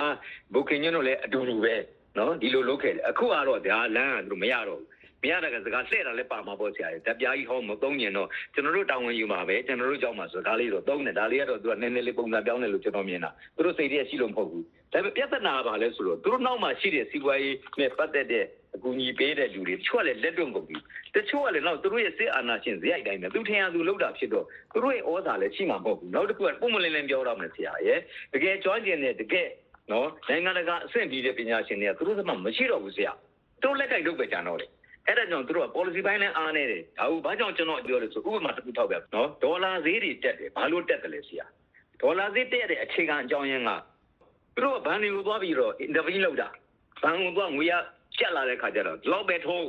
ဘုခင်ညွန့်တို့လည်းအတူတူပဲနော်ဒီလိုလုပ်ခဲ့တယ်အခုကတော့ဒါလမ်းကသူမရတော့ဘူး မရတဲ့ကစကားလှည့်တာလည်းပါမှာပေါ့ဆရာကြီးတပြားကြီးဟောမသုံးရင်တော့ကျွန်တော်တို့တာဝန်ယူမှာပဲကျွန်တော်တို့ကြောက်မှာဆိုဒါလေးတော့သုံးတယ်ဒါလေးကတော့သူကနည်းနည်းလေးပုံစံပြောင်းတယ်လို့ကျွန်တော်မြင်တာသူတို့စိတ်ရရှိလို့မဟုတ်ဘူးဒါပေမဲ့ပြဿနာကဘာလဲဆိုတော့သူတို့နောက်မှာရှိတဲ့စီးပွားရေးနဲ့ပတ်သက်တဲ့အကူအညီပေးတဲ့လူတွေတချို့ကလည်းလက်တွန့်ကုန်ပြီတချို့ကလည်းနောက်သူတို့ရဲ့စစ်အာဏာရှင်ဇယိုက်တိုင်းပဲသူထင်ရသူလောက်တာဖြစ်တော့သူတို့ရဲ့ဩဇာလည်းရှိမှာမဟုတ်ဘူးနောက်တစ်ခုကပုံမလင်းလင်းပြောတော့မယ်ဆရာရဲ့တကယ်ကြွားကျင်တဲ့တကယ်နော်နိုင်ငံတကာအဆင့်ပြီးတဲ့ပညာရှင်တွေကသူတို့စမှမရှိတော့ဘူးဆရာသူတို့လက်ကိုက်လုပ်ပဲကြံတော့တယ် အဲ့ဒါကြောင့်သူတို့က policy ဘိုင်းနဲ့အားနေတယ်ဒါဟုတ်ဘာကြောင့်ကျွန်တော်ပြောလဲဆိုဥပမာတစ်ခုထောက်ပြနော်ဒေါ်လာဈေးတွေတက်တယ်ဘာလို့တက်တယ်လဲဆရာဒေါ်လာဈေးတက်တဲ့အခြေခံအကြောင်းရင်းကသူတို့ကဘဏ်တွေကိုသွားပြီးတော့ intervene လုပ်တာဘဏ်ကိုသွားငွေရကျက်လာတဲ့ခါကျတော့လောက်ပဲထိုး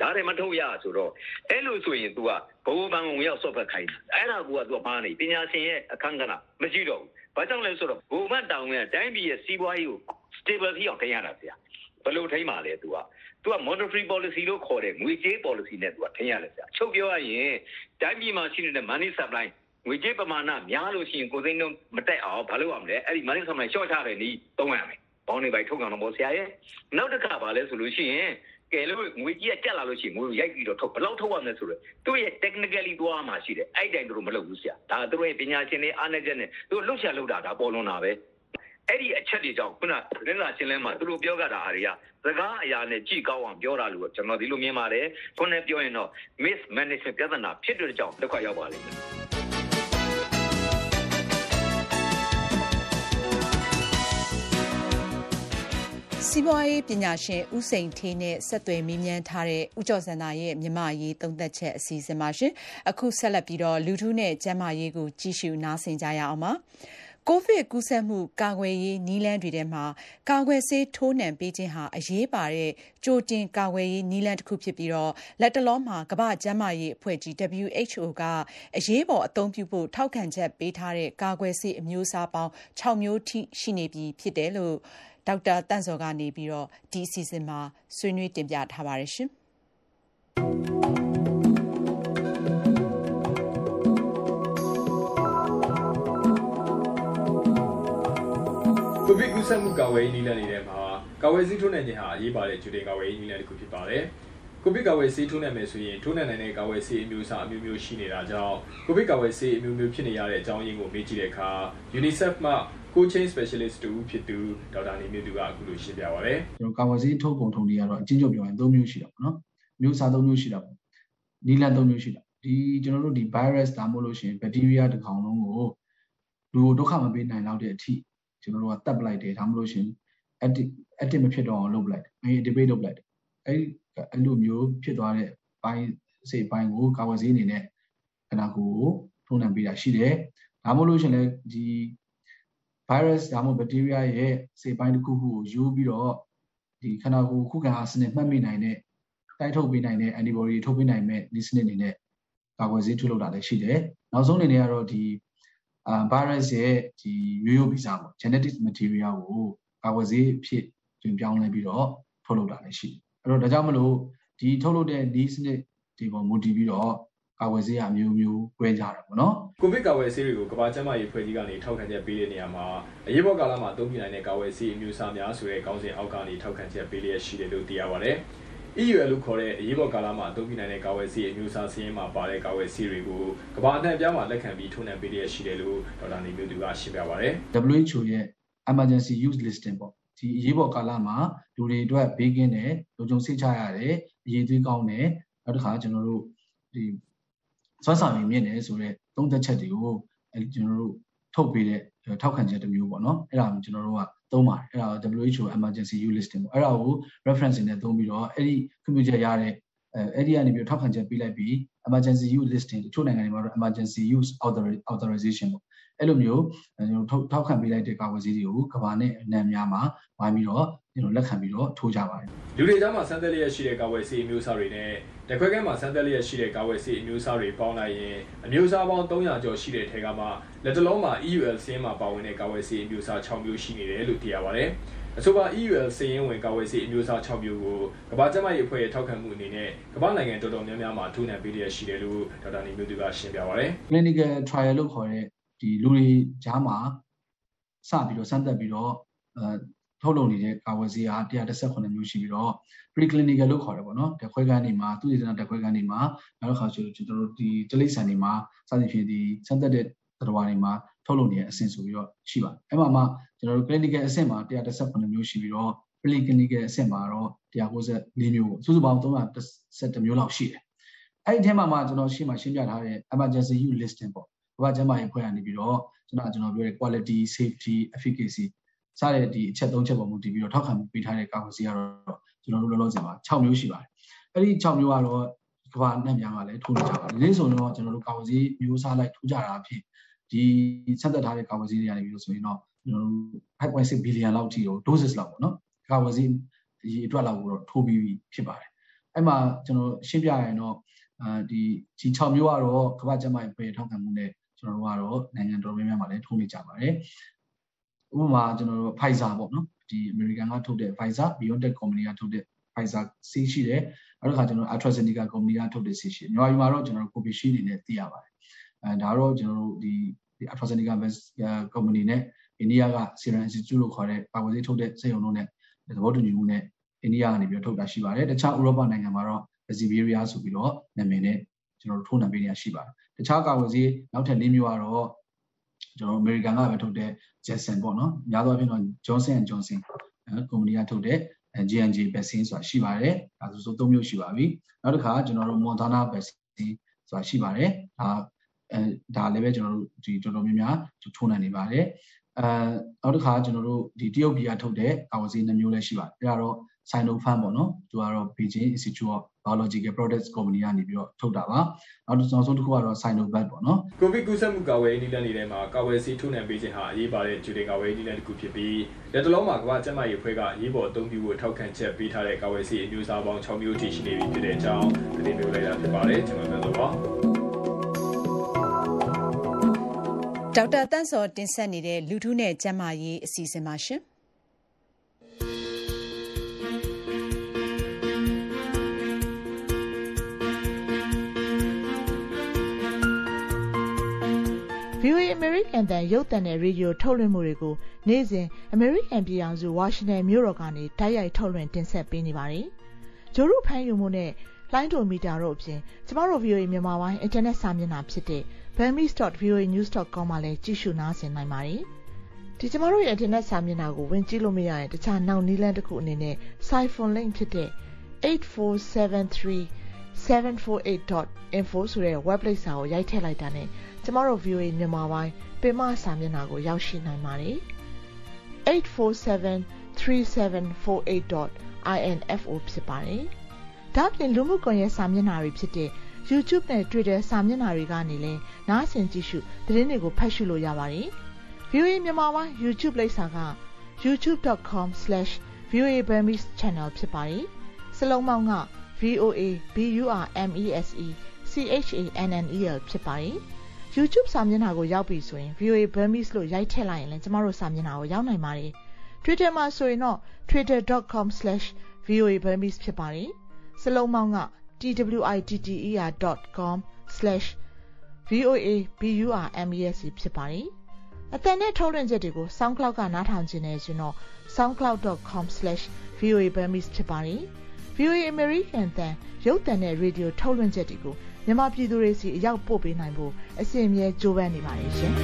ဒါတွေမထုတ်ရဆိုတော့အဲ့လိုဆိုရင် तू ကဘိုးဘဏ်ကိုရောက်ဆော့ဖက်ခိုင်းတာအဲ့ဒါကူက तू ဘာနေပညာရှင်ရဲ့အခန်းကဏ္ဍမရှိတော့ဘူးဘာကြောင့်လဲဆိုတော့ဘိုးဘဏ်တောင်းရဲ့တိုင်းပြည်ရဲ့စီးပွားရေးကို stable ဖြစ်အောင်ခိုင်းရတာဆရာ ဘယ်လိုထိမှလဲ तू ကသူက monetary policy လို့ခေါ်တဲ့ငွေကြေး policy နဲ့သူကထင်ရတယ်ဆရာချုပ်ပြောရရင်တိုင်းပြည်မှာရှိနေတဲ့ money supply ငွေကြေးပမာဏများလို့ရှိရင်ကိုယ်စိမ်းလုံးမတက်အောင်ဘာလုပ်ရမလဲအဲ့ဒီ money supply short ချတယ်နီးသုံးရမယ်ဘောင်းနေပိုင်ထုတ်ကောင်တော့ဆရာရဲ့နောက်တစ်ခါပါလဲဆိုလို့ရှိရင်ကဲလို့ငွေကြီးကကြက်လာလို့ရှိရင်ငွေရိုက်ပြီးတော့ထုတ်ဘယ်လောက်ထုတ်ရမလဲဆိုတော့သူ့ရဲ့ technically သွားမှရှိတယ်အဲ့တိုင်းတို့မလုပ်ဘူးဆရာဒါသူတို့ရဲ့ပညာရှင်တွေအားနေချက်နဲ့သူတို့လှုပ်ရှားလှုပ်တာဒါပေါ်လွန်တာပဲ အဲ့ဒီအချက်တွေကြောင့်ခုနရင်းလာရှင်းလဲမှာသူတို့ပြောကြတာအားတွေကစကားအရာနဲ့ကြည်ကောင်းအောင်ပြောတာလို့ကျွန်တော်ဒီလိုမြင်ပါတယ်ခုနပြောရင်တော့ miss management ပြဿနာဖြစ်တဲ့ကြောင့်ဒုက္ခရောက်ပါလိမ့်မယ်စီးပွားရေးပညာရှင်ဦးစိန်ထေးနဲ့ဆက်သွယ်မေးမြန်းထားတဲ့ဦးကျော်စံသာရဲ့မြမရေးသုံးသက်ချက်အစီအစဉ်ပါရှင်အခုဆက်လက်ပြီးတော့လူထုနဲ့ကျန်းမာရေးကိုကြည့်ရှုနားဆင်ကြရအောင်ပါ ကိုဗစ်ကူးစက်မှုကာကွယ်ရေးနည်းလမ်းတွေထဲမှာကာကွယ်ဆေးထိုးနှံပေးခြင်းဟာအရေးပါတဲ့ကြိုတင်ကာကွယ်ရေးနည်းလမ်းတစ်ခုဖြစ်ပြီးတော့လက်တလောမှာကမ္ဘာ့ကျန်းမာရေးအဖွဲ့ကြီး WHO ကအရေးပေါ်အသုံးပြုဖို့ထောက်ခံချက်ပေးထားတဲ့ကာကွယ်ဆေးအမျိုးအစားပေါင်း6မျိုးထိရှိနေပြီဖြစ်တယ်လို့ဒေါက်တာတန့်စောကနေပြီးတော့ဒီအစီအစဉ်မှာဆွေးနွေးတင်ပြထားပါတယ်ရှင်။ ကိုဗစ်ကူးစက်မှုကာဝယ်ရေးနည်းလမ်းတွေထဲမှာကာဝယ်ဆေးထိုးနှံခြင်းဟာအရေးပါတဲ့ဂျူတင်ကာဝယ်ရေးနည်းလမ်းတစ်ခုဖြစ်ပါတယ်။ကိုဗစ်ကာဝယ်ဆေးထိုးနှံမယ်ဆိုရင်ထိုးနှံနိုင်တဲ့ကာဝယ်ဆေးအမျိုးအစားအမျိုးမျိုးရှိနေတာကြောင့်ကိုဗစ်ကာဝယ်ဆေးအမျိုးမျိုးဖြစ်နေရတဲ့အကြောင်းရင်းကိုမေးကြည့်တဲ့အခါ UNICEF မှ coaching specialist တူဖြစ်သူဒေါက်တာနေမြင့်သူကအခုလိုရှင်းပြပါဗျ။ကျွန်တော်ကာဝယ်ဆေးထုတ်ပုံထုံတွေကတော့အချင်းချုပ်ပြောရင်၃မျိုးရှိတာပေါ့နော်။မျိုးစား၃မျိုးရှိတာပေါ့။နီလန်၃မျိုးရှိတာ။ဒီကျွန်တော်တို့ဒီ virus ဒါမှမဟုတ်လို့ရှိရင် bacteria တစ်ကောင်လုံးကိုလူဒုက္ခမပေးနိုင်တော့တဲ့အထိ ကျွန်တော်တို့ကတက်ပလိုက်တယ်ဒါမှမဟုတ်ရှင် active active မဖြစ်တော့အောင်လုပ်ပလိုက်တယ်အဲ debate လုပ်ပလိုက်တယ်အဲအဲ့လိုမျိုးဖြစ်သွားတဲ့ဘိုင်းစိတ်ဘိုင်းကိုကာဝယ်ဆေးအနေနဲ့ခန္ဓာကိုယ်ကိုထုံးနှံပေးတာရှိတယ်ဒါမှမဟုတ်လို့ရှင်လည်းဒီ virus ဒါမှမဟုတ် bacteria ရဲ့စိတ်ပိုင်းတစ်ခုခုကိုယူပြီးတော့ဒီခန္ဓာကိုယ်ခုခံအားစနစ်မှတ်မိနိုင်တဲ့တိုက်ထုတ်ပေးနိုင်တဲ့ antibody ထုတ်ပေးနိုင်မဲ့ဒီစနစ်အနေနဲ့ကာကွယ်ဆေးထုတ်လုပ်တာလည်းရှိတယ်နောက်ဆုံးအနေနဲ့ကတော့ဒီ အာ virus ရဲ့ဒီရိုးရိုးဗီဇပေါ့ genetic material ကိုကာကွယ်ဆေးအဖြစ်တွင်ပြောင်းလဲပြီးတော့ထုတ်လုပ်တာလည်းရှိတယ်အဲ့တော့ဒါကြောင့်မလို့ဒီထုတ်လုပ်တဲ့ဒီစနစ်ဒီပေါ်မူတည်ပြီးတော့ကာဝယ်ဆေးအမျိုးမျိုး꿰ကြတာပေါ့နော်ကိုဗစ်ကာဝယ်ဆေးတွေကိုကမ္ဘာ့ကျန်းမာရေးဖွဲ့စည်းကနေထောက်ခံချက်ပေးတဲ့နေရာမှာအရေးပေါ်ကာလမှာအသုံးပြုနိုင်တဲ့ကာဝယ်ဆေးအမျိုးအစားများဆိုတဲ့ကောင်းစဉ်အောက်ကနေထောက်ခံချက်ပေးလျက်ရှိတယ်လို့သိရပါတယ်။ EUL လို့ခေါ်တဲ့အရေးပေါ်ကာလမှာအသုံးပြုနိုင်တဲ့ကာဝယ်ဆေးအမျိုးအစားစည်းရင်းမှာပါတဲ့ကာဝယ်ဆေးတွေကိုကမ္ဘာအနှံ့အပြားမှာလက်ခံပြီးထိုးနှံပေးရရှိတယ်လို့ဒေါက်တာနေမျိုးသူကရှင်းပြပါဗျ။ WHO ရဲ့ emergency use listing ပေါ့ဒီအရေးပေါ်ကာလမှာလူတွေအတွက်ဘေးကင်းတယ်လုံခြုံစိတ်ချရတယ်အရေးသွေးကောင်းတယ်နောက်တစ်ခါကျွန်တော်တို့ဒီစွမ်းဆောင်ရည်မြင့်တယ်ဆိုတော့သုံးသက်ချက်တွေကိုအဲကျွန်တော်တို့ထုတ်ပေးတဲ့ထောက်ခံချက်တစ်မျိုးပေါ့နော်အဲ့ဒါကိုကျွန်တော်တို့က သုံးပါတယ်အဲ့ဒါ WHO emergency use listing ပေါ့အဲ့ဒါကို reference နဲ့သုံးပြီးတော့အဲ့ဒီခွင့်ပြုချက်ရတဲ့အဲအဲ့ဒီကနေပြီးထောက်ခံချက်ပေးလိုက်ပြီး emergency use listing တချို့နိုင်ငံတွေမှာတော့ emergency use authorization ပေါ့အဲ့လိုမျိုးကျွန်တော်ထောက်ခံပေးလိုက်တဲ့ကာကွယ်ဆေးတွေကိုကမ္ဘာနဲ့အနှံ့များမှာဝိုင်းပြီးတော့ ကျွန်တော်လက်ခံပြီးတော့ထိုးကြပါတယ်လူတွေကြားမှာစမ်းသပ်လျက်ရှိတဲ့ကာကွယ်ဆေးအမျိုးအစားတွေနဲ့တခွဲခဲမှာစမ်းသပ်လျက်ရှိတဲ့ကာကွယ်ဆေးအမျိုးအစားတွေပေါင်းလိုက်ရင်အမျိုးအစားပေါင်း300ကျော်ရှိတဲ့ထဲကမှလက်တလုံးမှာ EUL ဆင်းမှာပါဝင်တဲ့ကာကွယ်ဆေးအမျိုးအစား6မျိုးရှိနေတယ်လို့သိရပါတယ်အဆိုပါ EUL စည်ရင်းဝင်ကာဝယ်ဆေးအမျိုးအစား6မျိုးကိုကမ္ဘာ့ကျန်းမာရေးအဖွဲ့ရဲ့ထောက်ခံမှုအနေနဲ့ကမ္ဘာနိုင်ငံတော်တော်များများမှာထိုးနှံပေးရရှိတယ်လို့ဒေါက်တာနေမျိုးသူကရှင်းပြပါဗျ။ clinical trial လို့ခေါ်တဲ့ဒီလူတွေကြားမှာစပြီးတော့စမ်းသပ်ပြီးတော့အဲ ထုတ်လုပ်နေတဲ့ကာဝယ်ဆေးဟာ118မျိုးရှိပြီးတော့ preclinical လို့ခေါ်တယ်ပေါ့နော်တခွဲကန်းတွေမှာသူရည်စနာတခွဲကန်းတွေမှာနောက်တစ်ခါဆိုကျွန်တော်တို့ဒီတလိပ်ဆန်တွေမှာစသဖြင့်ဒီစမ်းသပ်တဲ့သတ္တဝါတွေမှာထုတ်လုပ်နေတဲ့အဆင့်ဆိုပြီးတော့ရှိပါတယ်အဲ့မှာမှကျွန်တော်တို့ clinical အဆင့်မှာ118မျိုးရှိပြီးတော့ preclinical အဆင့်မှာတော့194မျိုးစုစုပေါင်း317မျိုးလောက်ရှိတယ်အဲ့ဒီအထဲမှာမှကျွန်တော်ရှင်းမှရှင်းပြထားတဲ့ emergency use listing ပေါ့ဘာကျမ်းမာရေးဖွဲ့ရနေပြီးတော့ကျွန်တော်ကျွန်တော်ပြောတဲ့ quality safety efficacy စတဲ့ဒီအချက်၃ချက်ပေါ်မူတည်ပြီးတော့ထောက်ခံမှုပေးထားတဲ့ကာကွယ်ဆေးကတော့ကျွန်တော်တို့လောလောဆယ်မှာ6မျိုးရှိပါတယ်အဲ့ဒီ6မျိုးကတော့ကမ္ဘာနဲ့များမှာလည်းထိုးနေကြပါတယ်ဒီနေ့ဆိုတော့ကျွန်တော်တို့ကာကွယ်ဆေးမျိုးစားလိုက်ထိုးကြတာအဖြစ်ဒီဆက်သက်ထားတဲ့ကာကွယ်ဆေးတွေကနေပြီးတော့ဆိုရင်တော့ကျွန်တော်တို့5.6 billion လောက်ထိကို doses လောက်ပေါ့နော်ကာကွယ်ဆေးဒီအတွက်လောက်ကိုတော့ထိုးပြီးဖြစ်ပါတယ်အဲ့မှာကျွန်တော်ရှင်းပြရရင်တော့အာဒီဒီ6မျိုးကတော့ကမ္ဘာ့ကျန်းမာရေးပြည်ထောက်ခံမှုနဲ့ကျွန်တော်တို့ကတော့နိုင်ငံတော်များများမှာလည်းထိုးနေကြပါတယ် ဥပမာကျွန်တော်တို့ Pfizer ပေါ့နော်ဒီ American ကထုတ်တဲ့ Pfizer BioNTech company ကထုတ်တဲ့ Pfizer ဆေးရှိတယ်နောက်တစ်ခါကျွန်တော် AstraZeneca company ကထုတ်တဲ့ဆေးရှိတယ်မြန်မာပြည်မှာတော့ကျွန်တော်တို့ Covishield အနေနဲ့သိရပါတယ်အဲဒါတော့ကျွန်တော်တို့ဒီ AstraZeneca company နဲ့အိန္ဒိယက Serum Institute လို့ခေါ်တဲ့ပါဝယ်ဆေးထုတ်တဲ့စက်ရုံတို့နဲ့သဘောတူညီမှုနဲ့အိန္ဒိယကနေပြီးထုတ်တာရှိပါတယ်တခြားဥရောပနိုင်ငံမှာတော့ Ziviria ဆိုပြီးတော့နာမည်နဲ့ကျွန်တော်တို့ထိုးနှံပေးနေရရှိပါတယ်တခြားကာကွယ်ဆေးနောက်ထပ်၄မျိုးကတော့ ကျွန်တော် American ကပဲထုတ်တဲ့ Janssen ပေါ့နော်များသောအားဖြင့်တော့ Johnson and Johnson ကုမ္ပဏီကထုတ်တဲ့ J&J vaccine ဆိုတာရှိပါတယ်ဒါဆိုဆို၃မျိုးရှိပါပြီနောက်တစ်ခါကျွန်တော်တို့ Moderna vaccine ဆိုတာရှိပါတယ်ဒါအဲဒါလည်းပဲကျွန်တော်တို့ဒီတော်တော်များများထိုးနှံနေပါတယ်အဲနောက်တစ်ခါကျွန်တော်တို့ဒီတရုတ်ပြည်ကထုတ်တဲ့ကာဝဆေးနှမျိုးလည်းရှိပါတယ်အဲဒါတော့ Sinopharm ပေါ့နော်သူကတော့ Beijing Institute of Biological Products Company ကနေပြီးတော့ထုတ်တာပါနောက်တစ်နောက်ဆုံးတစ်ခုကတော့ Sinovac ပေါ့နော်ကိုဗစ်ကူးစက်မှုကာဝယ်ရေးနည်းလမ်းတွေထဲမှာကာဝယ်ဆေးထိုးနှံပေးခြင်းဟာအရေးပါတဲ့ဂျူတင်ကာဝယ်ရေးနည်းလမ်းတစ်ခုဖြစ်ပြီးလက်တလုံးမှာကမ္ဘာ့ကျန်းမာရေးအဖွဲ့ကအရေးပေါ်အသုံးပြုဖို့ထောက်ခံချက်ပေးထားတဲ့ကာဝယ်ဆေးအမျိုးအစားပေါင်း6မျိုးထိရှိနေပြီဖြစ်တဲ့အကြောင်းသတင်းမျိုးလိုက်တာဖြစ်ပါတယ်ကျွန်တော်ပြောတော့ပါဒေါက်တာတန့်စောတင်ဆက်နေတဲ့လူထုနဲ့ကျန်းမာရေးအစီအစဉ်ပါရှင်။ VOA American တန်ရုပ်သံနဲ့ရေဒီယိုထုတ်လွှင့်မှုတွေကိုနေ့စဉ် American ပြည်အောင်စု Washington မြို့တော်ကနေတိုက်ရိုက်ထုတ်လွှင့်တင်ဆက်ပေးနေပါတယ်။ဂျိုရုဖန်ယူမှုနဲ့လိုင်းဒိုမီတာတို့အပြင်ကျမတို့ VOA မြန်မာပိုင်းအင်တာနက်စာမျက်နှာဖြစ်တဲ့ burmese.voanews.com မှာလည်းကြည့်ရှုနားဆင်နိုင်ပါတယ်။ဒီကျမတို့ရဲ့အင်တာနက်စာမျက်နှာကိုဝင်ကြည့်လို့မရရင်တခြားနောက်နည်းလမ်းတစ်ခုအနေနဲ့ Siphon link ဖြစ်တဲ့8473 748.info ဆိုတဲ့ web လိပ်စာကိုရိုက်ထည့်လိုက်တာနဲ့ ကျမတို့ VOA မြန်မာပိုင်းပင်မစာမျက်နှာကိုရောက်ရှိနိုင်ပါတယ်။ 8473748.info ဖြစ်ပါတယ်။ဒါ့အပြင်လူမှုကွန်ရက်စာမျက်နှာတွေဖြစ်တဲ့ YouTube နဲ့ Twitter စာမျက်နှာတွေကနေလည်းနားဆင်ကြည့်ရှုသတင်းတွေကိုဖတ်ရှုလို့ရပါတယ်။ VOA မြန်မာပိုင်း YouTube လိပ်စာက youtube.com/voaburmese channel ဖြစ်ပါတယ်။စလုံးပေါင်းက VOA BURMESE CHANNEL ဖြစ်ပါတယ်။ YouTube စာမျက်နှာကိုရောက်ပြီဆိုရင် VOA Burmese လို့ရိုက်ထည့်လိုက်ရင်လည်းကျမတို့စာမျက်နှာကိုရောက်နိုင်ပါတယ်။ Twitter မှာဆိုရင်တော့ twitter.com/voaburmese ဖြစ်ပါတယ်။စလုံးပေါင်းက twiter.com/voaburmese ဖြစ်ပါတယ်။အတန်နဲ့ထုတ်လွှင့်ချက်တွေကို SoundCloud ကနားထောင်ခြင်းနဲ့ဆိုတော့ soundcloud.com/voaburmese ဖြစ်ပါတယ်။ VOA American တန်ရုပ်သံနဲ့ရေဒီယိုထုတ်လွှင့်ချက်တွေကို မြန်မာပြည်သူတွေစီအရောက်ပို့ပေးနိုင်ဖို့အစီအမြဲကြိုးပမ်းနေပါတယ်ရှင်။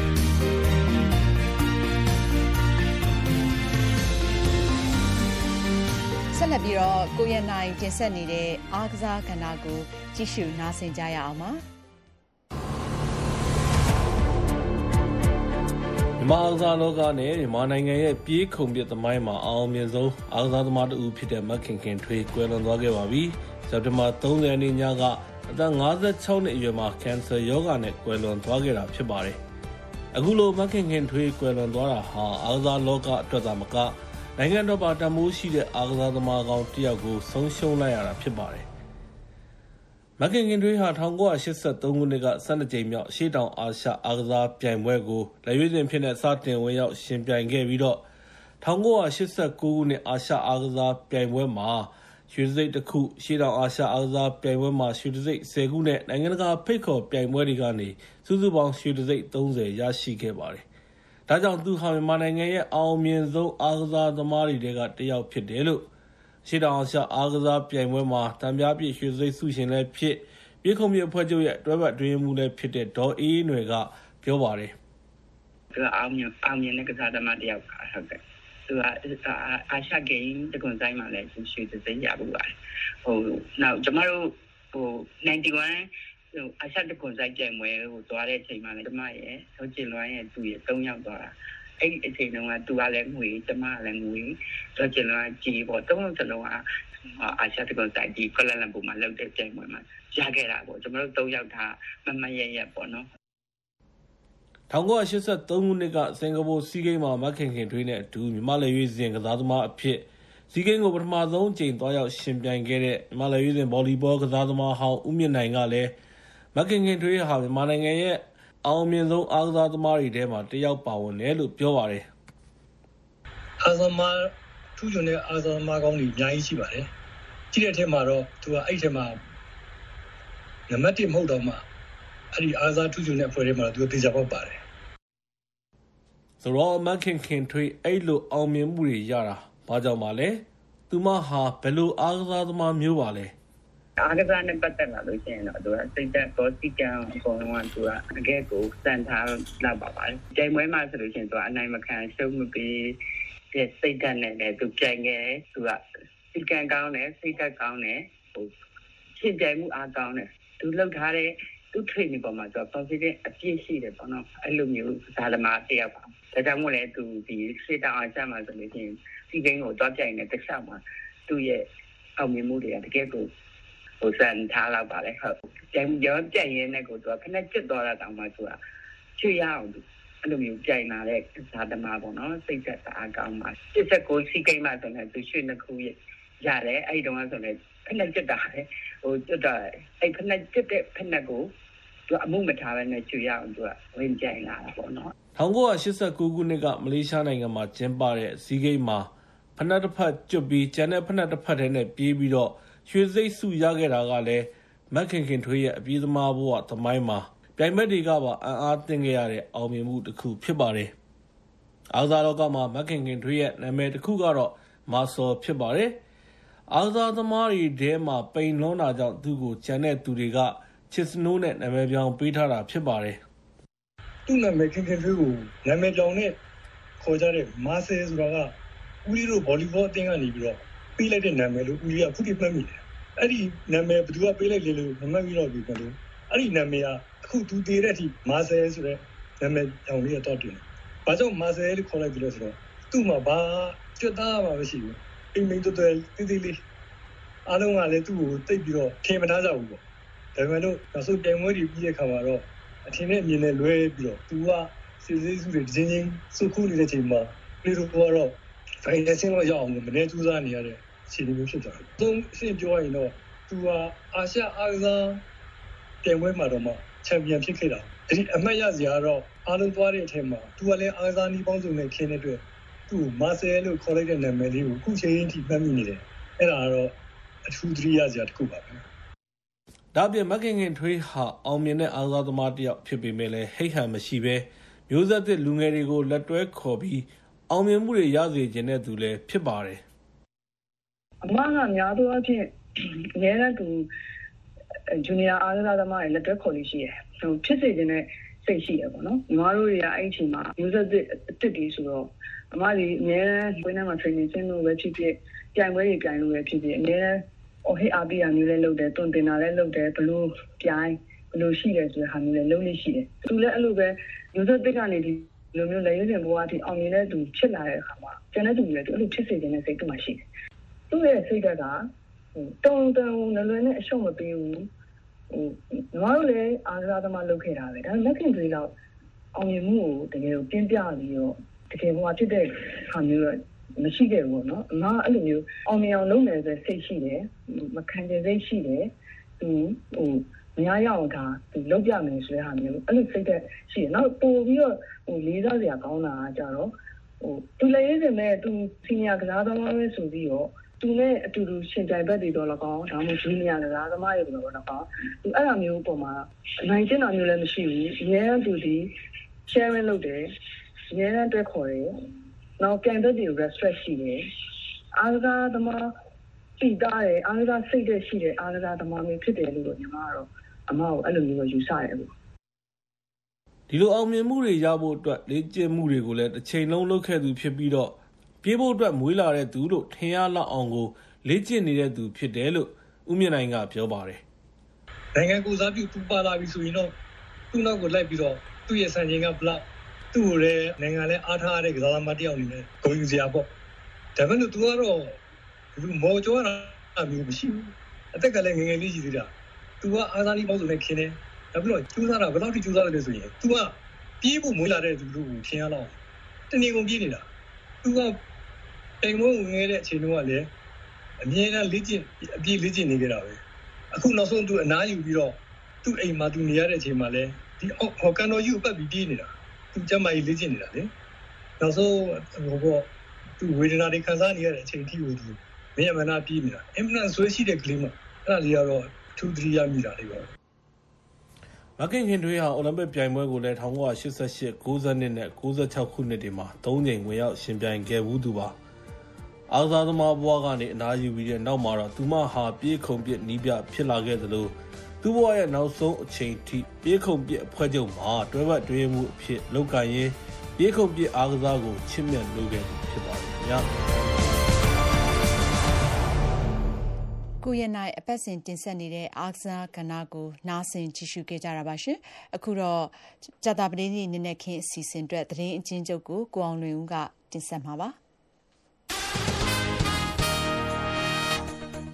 ဆက်လက်ပြီးတော့ကိုရနိုင်တင်ဆက်နေတဲ့အားကစားကဏ္ဍကိုကြည့်ရှုနားဆင်ကြရအောင်ပါ။မြန်မာအားကစားလောကနဲ့မြန်မာနိုင်ငံရဲ့ပြေးခုန်ပစ်သမိုင်းမှာအအောင်မြင်ဆုံးအားကစားသမားတဦးဖြစ်တဲ့မခင်ခင်ထွေးကွယ်လွန်သွားခဲ့ပါပြီ။စက်တင်ဘာ30ရက်နေ့ညက အသက်56နှစ်အရွယ်မှာကင်ဆာရောဂါနဲ့ကွယ်လွန်သွားခဲ့တာဖြစ်ပါတယ်။အခုလိုမခင်ခင်ထွေးကွယ်လွန်သွားတာဟာအားကစားလောကအတွက်သာမကနိုင်ငံတော်ပါတမိုးရှိတဲ့အားကစားသမားကောင်းတယောက်ကိုဆုံးရှုံးလိုက်ရတာဖြစ်ပါတယ်မခင်ခင်တွေးဟာ1983ခုနှစ်က12ကြိမ်မြောက်ရှေ့တောင်အာရှအားကစားပြိုင်ပွဲကိုလက်ရွေးစင်ဖြစ်တဲ့စတင်ဝင်ရောက်ရှင်ပြိုင်ခဲ့ပြီးတော့1989ခုနှစ်အာရှအားကစားပြိုင်ပွဲမှာ ရွှေစိတ်တစ်ခုရှေ့တောင်အာရှအားကစားပြိုင်ပွဲမှာ ရွှေစိတ်10ခုနဲ့ နိုင်ငံတကာဖိတ်ခေါ်ပြိုင်ပွဲတွေကနေ စုစုပေါင်း ရွှေစိတ်30ရရှိခဲ့ပါတယ်။ဒါကြောင့် သူဟာ မြန်မာနိုင်ငံရဲ့အောင်မြင်ဆုံးအားကစားသမားတွေထဲကတစ်ယောက်ဖြစ်တယ်လို့ရှေ့တောင်အာရှအားကစားပြိုင်ပွဲမှာတံပြားပြည့် ရွှေစိတ်ဆုရှင်လည်းဖြစ်ပြည်ခုံမြေအဖွဲ့ချုပ်ရဲ့ တွဲဘက်အတွင်းမှုလည်းဖြစ်တဲ့ ဒေါ်အေးနွယ်က ပြောပါတယ်။သူကအောင်မြင်အောင်မြင်တဲ့ ကစားသမားတယောက်ပါ ဟုတ်ကဲ့။ သူကအာရှဂိမ်းတကွန်ဆိုင်မှာလည်းရွှေစိတ်ရပူပါတယ်။ဟိုနောက်ကျမတို့ဟို91ဟိုအရှတကွန်ဆိုင်ကြိုင်ပွဲကိုသွားတဲ့အချိန်မှာလည်းကျမရဲ့ဆောကျင်လွမ်းရဲ့သူရဲ့၃ယောက်သွားတာအဲ့ဒီအချိန်တုန်းကသူကလည်းငွေကျမကလည်းငွေတော့ကျင်လာကြည်ပေါ့တုံးလုံးစလုံးကအာရှတကောတိုင်ဒီကလလန်ပူမှာလောက်တဲ့ပြိုင်ပွဲမှာရခဲ့တာပေါ့ကျွန်တော်တို့၃ယောက်ထားမမရရပေါ့နော် 1983ခုနှစ်ကစင်ကာပူစီးကိန်းမှာမခင်ခင်တွေးနဲ့အတူမြမလေရွေးစဉ်ကစားသမားအဖြစ်စီးကိန်းကိုပထမဆုံးချိန်သွားရောက်ရှင်ပြိုင်ခဲ့တဲ့မြမလေရွေးစဉ်ဗော်လီဘောကစားသမားဟောင်းဦးမြင့်နိုင်ကလည်းမခင်ခင်တွေးဟာမြန်မာနိုင်ငံရဲ့အောင်မြင်ဆုံးအားကစားသမားတွေထဲမှာတယောက်ပါဝင်တယ်လို့ပြောပါတယ်။အားကစားသမားထူးချွန်တဲ့အားကစားသမားကောင်းတွေအများကြီးရှိပါတယ်။ကြီးတဲ့အထက်မှာတော့သူကအဲ့ထဲမှာနံပါတ်1မဟုတ်တော့မှ အဲ့ဒီအားကစားထူးချွန်တဲ့အဖွဲ့ထဲမှာသူကတေချာပေါက်ပါတယ်။ဆိုတော့မခင်ခင်ထွေးအဲ့လိုအောင်မြင်မှုတွေရတာဘာကြောင့်ပါလဲ။သူမဟာဘယ်လိုအားကစားသမားမျိုးပါလဲ။အားကစားနဲ့ပတ်သက်လာလို့ရှိရင်တော့သူကစိတ်သက်ကောစီကံအကုန်လုံးကသူကအကဲကိုစံထားလောက်ပါပါတယ်။ကြိမ်ပွဲမှာဆိုလို့ရှိရင်သူကအနိုင်မခံရှုံးမပေးတဲ့စိတ်ဓာတ်နဲ့လည်းသူကြိုင်ခဲ့သူကစီကံကောင်းတယ်စိတ်သက်ကောင်းတယ်ဟိုရှင်းပြမှုအားကောင်းတယ်သူလောက်ထားတဲ့ သူ training ပေါ်မှာ သူ confident အပြည့်ရှိတယ်ပေါ့နော် အဲ့လိုမျိုးဇာလမာတယောက်ပါ ဒါကြောင့်မို့လဲသူ ဒီရှေ့တောင်အားချမှာဆိုလို့ရှိရင်စီကိန်းကိုတွားပြိုင်တဲ့တစ်ချက်မှာ သူ့ရဲ့ အောင်မြင်မှုတွေက တကယ်ကိုဟို စံထားလောက်ပါလေဟုတ် ပြန်ရောပြက်ရင်းနဲ့ကို သူကခဏကျွတ်သွားတာတောင်မှ သူကချွေရအောင်သူအဲ့လိုမျိုး ပြိုင်လာတဲ့ဇာတမပေါ့နော် စိတ်သက်သာကောင်းပါ16စီကိန်းမှဆိုရင်သူ ရွှေနှစ်ခု ရတယ် အဲ့ဒီတုန်းကဆိုရင်ဖက်နဲ့ကျွတ်တာလေ ဟိုကျွတ်တာအဲ့ဖက်နဲ့ကျွတ်တဲ့ဖက်နဲ့ကိုသူအမှုမထားဘဲနဲ့ချွေရအောင်သူကဝင်ပြိုင်လာတာပေါ့နော်1989ခုနှစ်ကမလေးရှားနိုင်ငံမှာကျင်းပတဲ့စီးကိန်းမှာဖက်နဲ့တစ်ဖက်ကျွတ်ပြီးကျန်တဲ့ဖက်နဲ့တစ်ဖက်ထဲနဲ့ပြေးပြီးတော့ရွှေစိတ်စုရခဲ့တာကလည်းမက်ခင်ခင်ထွေးရဲ့အပြေးသမားဘဝသမိုင်းမှာပြိုင်ဘက်တွေကပါအံ့အားသင့်ခဲ့ရတဲ့အောင်မြင်မှုတစ်ခုဖြစ်ပါတယ်။အားကစားလောကမှာမက်ခင်ခင်ထွေးရဲ့နာမည်တစ်ခုကတော့မာဆော်ဖြစ်ပါတယ်။ အားကစားသမားတွေထဲမှာ ပိန်လွန်းတာကြောင့် သူ့ကို ကျန်တဲ့သူတွေကချစ်စနိုးနဲ့ နာမည်ပြောင်းပေးထားတာဖြစ်ပါတယ်။သူ့နာမည် ခင်ခင်ထွေးကို နာမည်ပြောင်းနဲ့ခေါ်ကြတဲ့မာဆယ်ဆိုတာက ဦးလေးတို့ဗော်လီဘောအသင်းကနေပြီးတော့ ပေးလိုက်တဲ့နာမည်လို့ ဦးလေးကခုထိမှတ်မိတယ် အဲ့ဒီနာမည် ဘယ်သူကပေးလိုက်လဲလို့ မမှတ်မိတော့ဘူးဘယ်လိုအဲ့ဒီနာမည်က အခုသူတည်တဲ့အထိမာဆယ်ဆိုတဲ့ နာမည်ကြောင့်လေးတော့တင်တယ် ဘာကြောင့်မာဆယ်လို့ ခေါ်လိုက်ပြီလဲဆိုတော့ သူ့မှာ ဘာကြွသားမှမရှိဘူး အိမ်မင်းတော်တော်တိတိလေးအားလုံးကလည်းသူ့ကိုတိတ်ပြီးတော့ထင်မထားကြဘူးပေါ့ဒါပေမဲ့လို့နောက်ဆုံးပြိုင်ပွဲတွေပြီးတဲ့ခါမှာတော့အထင်နဲ့အမြင်နဲ့လွဲပြီးတော့သူကစီစီစုတွေချင်းချင်းစုခုနေတဲ့ချိန်မှာပြီးတော့တော့ financing တော့ရအောင်မနေစူးစမ်းနေရတဲ့အခြေအနေမျိုးဖြစ်သွားတယ်။သုံးအရှင်းပြောရင်တော့သူဟာအာရှအားကစားပြိုင်ပွဲမှာတော့မှချန်ပီယံဖြစ်ခဲ့တာ။ဒီအမှတ်ရစရာတော့အားလုံးသွားတဲ့အထက်မှာသူကလည်းအားကစားနည်းပေါင်းစုံနဲ့ခင်းတဲ့အတွက် သူ့မာဆယ်လို့ခေါ်လိုက်တဲ့နာမည်လေးကိုအခုချိန်ထိမှတ်မိနေတယ်။အဲ့ဒါကတော့အထူးသတိရစရာတစ်ခုပါပဲ။ဒါပြင်မကင်ခင်ထွေးဟာအောင်မြင်တဲ့အားကစားသမားတစ်ယောက်ဖြစ်ပေမဲ့လည်းဟိတ်ဟန်မရှိဘဲမျိုးဆက်သစ်လူငယ်တွေကိုလက်တွဲခေါ်ပြီးအောင်မြင်မှုတွေရစေခြင်းတဲ့သူလည်းဖြစ်ပါတယ်အမကများသောအားဖြင့်အများနဲ့သူဂျူနီယာအားကစားသမားတွေလက်တွဲခေါ်လို့ရှိရယ်ဟိုဖြစ်စေခြင်းနဲ့ စိတ်ရှိရပေါ့နော်ညီမတို့တွေကအဲ့ဒီအချိန်မှာ user အစ်စ်တွေဆိုတော့အမဒီအများနဲ့ဝင်းထဲမှာ training ဆင်းလို့ပဲဖြစ်ဖြစ်ပြိုင်ပွဲတွေပြိုင်လို့ပဲဖြစ်ဖြစ်အများနဲ့အော်ဟေးအားပေးရမျိုးလည်းလုပ်တယ်တွန်တင်တာလည်းလုပ်တယ်ဘလို့ပြိုင်ဘလို့ရှိတယ်ဆိုတဲ့ဟာမျိုးလည်းလုပ်လို့ရှိတယ်သူလည်းအဲ့လိုပဲ user တစ်ကနေဒီလိုမျိုးလက်ရွေးစင်ဘဝအထိအောင်မြင်တဲ့သူဖြစ်လာတဲ့အခါမှာကျန်တဲ့သူတွေလည်းသူအဲ့လိုဖြစ်စေခြင်းနဲ့စိတ်တူမှရှိတယ်သူ့ရဲ့စိတ်ဓာတ်ကဟိုတုံတုံလွယ်လွယ်နဲ့အရှုံးမပေးဘူးဟို ညီမတို့လည်းအားကစားသမားလုပ်ခဲ့တာပဲဒါလက်ခင်တွေတော့အောင်မြင်မှုကိုတကယ်ကိုပြင်းပြပြီးတော့တကယ်ဘဝဖြစ်တဲ့ခါမျိုးတော့မရှိခဲ့ဘူးပေါ့နော်အမအဲ့လိုမျိုးအောင်မြင်အောင်လုပ်နေတဲ့စိတ်ရှိတယ်မခံချင်စိတ်ရှိတယ်သူဟိုမရရအောင်ဒါသူလောက်ပြမယ်ဆိုတဲ့ဟာမျိုးအဲ့လိုစိတ်သက်ရှိတယ်နောက်ပို့ပြီးတော့ဟိုလေးစားစရာကောင်းတာကကြတော့ဟိုသူလည်းရေးစင်မဲ့သူစီနီယာကစားသမားပဲဆိုပြီးတော့ သူနဲ့အတူတူရှင်ပြိုင်ဘက်တွေတော့လကောင်းဒါမှမဟုတ်ဂျူနီယာကစားသမားတွေတော့လကောင်းသူအဲ့လိုမျိုးပုံမှာနိုင်ကျင်တာမျိုးလည်းမရှိဘူးအများသူဒီ sharing လုပ်တယ်အများနဲ့တွဲခေါ်တယ်နောက်ပြန်တဲ့ဒီ restrict ရှိတယ်အားကစားသမားပြည်သားတယ်အားကစားစိတ်တဲ့ရှိတယ်အားကစားသမားမျိုးဖြစ်တယ်လို့ညီမကတော့အမကိုအဲ့လိုမျိုးယူဆရတယ်ပေါ့ဒီလိုအောင်မြင်မှုတွေရဖို့အတွက်လေ့ကျင့်မှုတွေကိုလည်းတစ်ချိန်လုံးလုပ်ခဲ့သူဖြစ်ပြီးတော့ ပြေးဖို့အတွက်မွေးလာတဲ့သူလို့ထင်ရလောက်အောင်ကို လေ့ကျင့်နေတဲ့သူဖြစ်တယ်လို့ဦးမြင့်နိုင်ကပြောပါတယ်နိုင်ငံကိုစားပြုသူပါလာပြီဆိုရင်တော့သူ့နောက်ကိုလိုက်ပြီးတော့သူ့ရဲ့စံချိန်ကဘလောက်သူ့ကိုလည်းနိုင်ငံလည်းအားထားရတဲ့ကစားသမားတယောက်အနေနဲ့ဂုဏ်ယူစရာပေါ့ဒါပေမဲ့လို့သူကတော့လူမော်ကျော်တာမျိုးမရှိဘူးအသက်ကလည်းငငယ်လေးရှိသေးတာသူကအားစားလေးပေါ့ဆိုလည်းခင်းတယ်နောက်ပြီးတော့ကျူးစားတာဘယ်လောက်ထိကျူးစားတယ်လဲဆိုရင် तू ကပြေးဖို့မွေးလာတဲ့သူတို့ကိုထင်ရတော့တနေကုန်ပြေးနေတာ သူကအိမ်မဝင်ခဲ့တဲ့အချိန်တုန်းကလည်းအမြဲတမ်းလေ့ကျင့်အပြည့်လေ့ကျင့်နေကြတာပဲအခုနောက်ဆုံးသူအနားယူပြီးတော့သူ့အိမ်မှာသူနေရတဲ့အချိန်မှာလည်းဒီအောက်ဟော်ကန်တော်ယူပတ်ပြီးပြေးနေတာသူကျမကြီးလေ့ကျင့်နေတာလေနောက်ဆုံးဟိုကောသူဝေဒနာတွေခံစားနေရတဲ့အချိန်ထိကိုသူမင်းရမနာပြေးနေတာအင်မတန်ဆွေးရှိတဲ့ကလေးမအဲ့ဒါလေးကတော့2 3ရမိတာလေးပါ မခင်ခင်တွေးဟာအိုလံပစ်ပြိုင်ပွဲကိုလည်း1988 90နဲ့96ခုနှစ်တွေမှာ၃ကြိမ်ဝင်ရောက်ရှင်ပြိုင်ခဲ့ဘူးသူပါအားကစားသမားဘဝကနေအနားယူပြီးတဲ့နောက်မှာတော့သူမဟာပြေးခုံပစ်နီးပြဖြစ်လာခဲ့သလိုသူ့ဘဝရဲ့နောက်ဆုံးအချိန်ထိပြေးခုံပစ်အဖွဲ့ချုပ်မှာတွဲဘက်တွဲမှုအဖြစ်လုပ်ကိုင်ရင်းပြေးခုံပစ်အားကစားကိုချစ်မြတ်လုပ်ခဲ့ဖြစ်ပါတယ်ခင်ဗျာ ကိုရနိုင်အပတ်စဉ်တင်ဆက်နေတဲ့အာကစားကဏ္ဍကိုနားဆင်ကြည့်ရှုခဲ့ကြတာပါရှင်။အခုတော့ကြာတာပတေးနေ့နေ့နဲ့ခင်းအစီအစဉ်အတွက်သတင်းအချင်းချုပ်ကိုကိုအောင်လွင်ဦးကတင်ဆက်မှာပါ။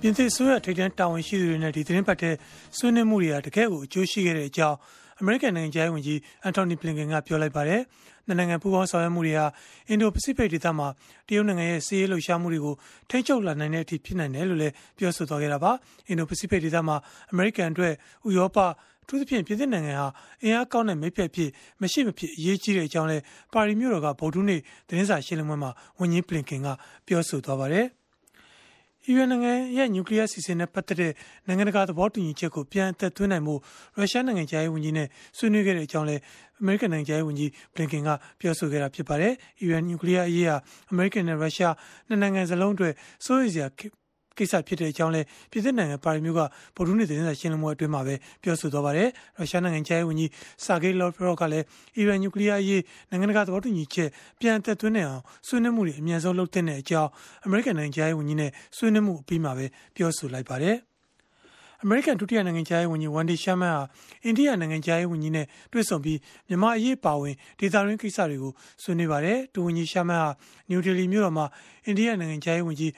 ပြင်သစ်ဆိုရထိတ်တန်းတာဝန်ရှိသူတွေနဲ့ဒီသတင်းပတ်တဲ့ဆွေးနွေးမှုတွေကတကယ်ကိုအကျိုးရှိခဲ့တဲ့အကြောင်းအမေရိကန်နိုင်ငံသားဝန်ကြီးအန်တိုနီဘလင်ကန်ကပြောလိုက်ပါတယ်။ နိုင်ငံပူးပေါင်းဆောင်ရွက်မှုတွေဟာအင်ဒိုပစိဖိတ်ဒေသမှာတရုတ်နိုင်ငံရဲ့စီးရေးလှုပ်ရှားမှုတွေကိုထိန်းချုပ်လာနိုင်တဲ့အထိဖြစ်နိုင်တယ်လို့လည်းပြောဆိုသွားခဲ့တာပါ။အင်ဒိုပစိဖိတ်ဒေသမှာအမေရိကန်အတွက်ဥရောပအထူးသဖြင့်ပြည်သစ်နိုင်ငံဟာအင်အားကောင်းတဲ့မိဖက်ဖြစ်မရှိမဖြစ်အရေးကြီးတဲ့အကြောင်းလဲပါရီမြို့တော်ကဗုဒ္ဓနေ့သတင်းစာရှင်းလင်းပွဲမှာဝန်ကြီးပလင်ကင်ကပြောဆိုသွားပါတယ်။ အီရန်နိုင်ငံရဲ့နျူကလ িয়ার စီစဉ်နဲ့ပတ်သက်တဲ့နိုင်ငံတကာသဘောတူညီချက်ကိုပြန်အသက်သွင်းနိုင်မှုရုရှားနိုင်ငံသားရေးဝန်ကြီးနဲ့ဆွေးနွေးခဲ့တဲ့အကြောင်းလည်းအမေရိကန်နိုင်ငံသားရေးဝန်ကြီးဘလင်ကင်ကပြောဆိုခဲ့တာဖြစ်ပါတယ်။အီရန်နျူကလ িয়ারအရေးဟာအမေရိကန်နဲ့ရုရှားနှစ်နိုင်ငံစလုံးအတွက်စိုးရိမ်စရာ ကိစ္စဖြစ်တဲ့အကြောင်းလဲပြည်သစ်နိုင်ငံပါရီမြို့ကဗိုလ်ထူးနေသတင်းစာရှင်းလင်းပွဲအတွင်းမှာပဲပြောဆိုသွားပါတယ်။ရုရှားနိုင်ငံခြားရေးဝန်ကြီးဆာဂေးလော့ဖရော့ကလည်းအီရန်နျူကလ িয়ার အရေးနိုင်ငံတကာသဘောတူညီချက်ပြန်သက်သွင်းနိုင်အောင်ဆွေးနွေးမှုတွေအမြန်ဆုံးလုပ်တဲ့အကြောင်းအမေရိကန်နိုင်ငံခြားရေးဝန်ကြီးနဲ့ဆွေးနွေးမှုအပြီးမှာပဲပြောဆိုလိုက်ပါတယ်။အမေရိကန်ဒုတိယနိုင်ငံခြားရေးဝန်ကြီးဝန်ဒီရှာမန်ဟာအိန္ဒိယနိုင်ငံခြားရေးဝန်ကြီးနဲ့တွေ့ဆုံပြီးမြန်မာအရေးပါဝင်ဒေသရင်းကိစ္စတွေကိုဆွေးနွေးပါတယ်။ဒုဝန်ကြီးရှာမန်ဟာနယူးဒေလီမြို့တော်မှာအိန္ဒိယနိုင်ငံခြားရေးဝန်ကြီး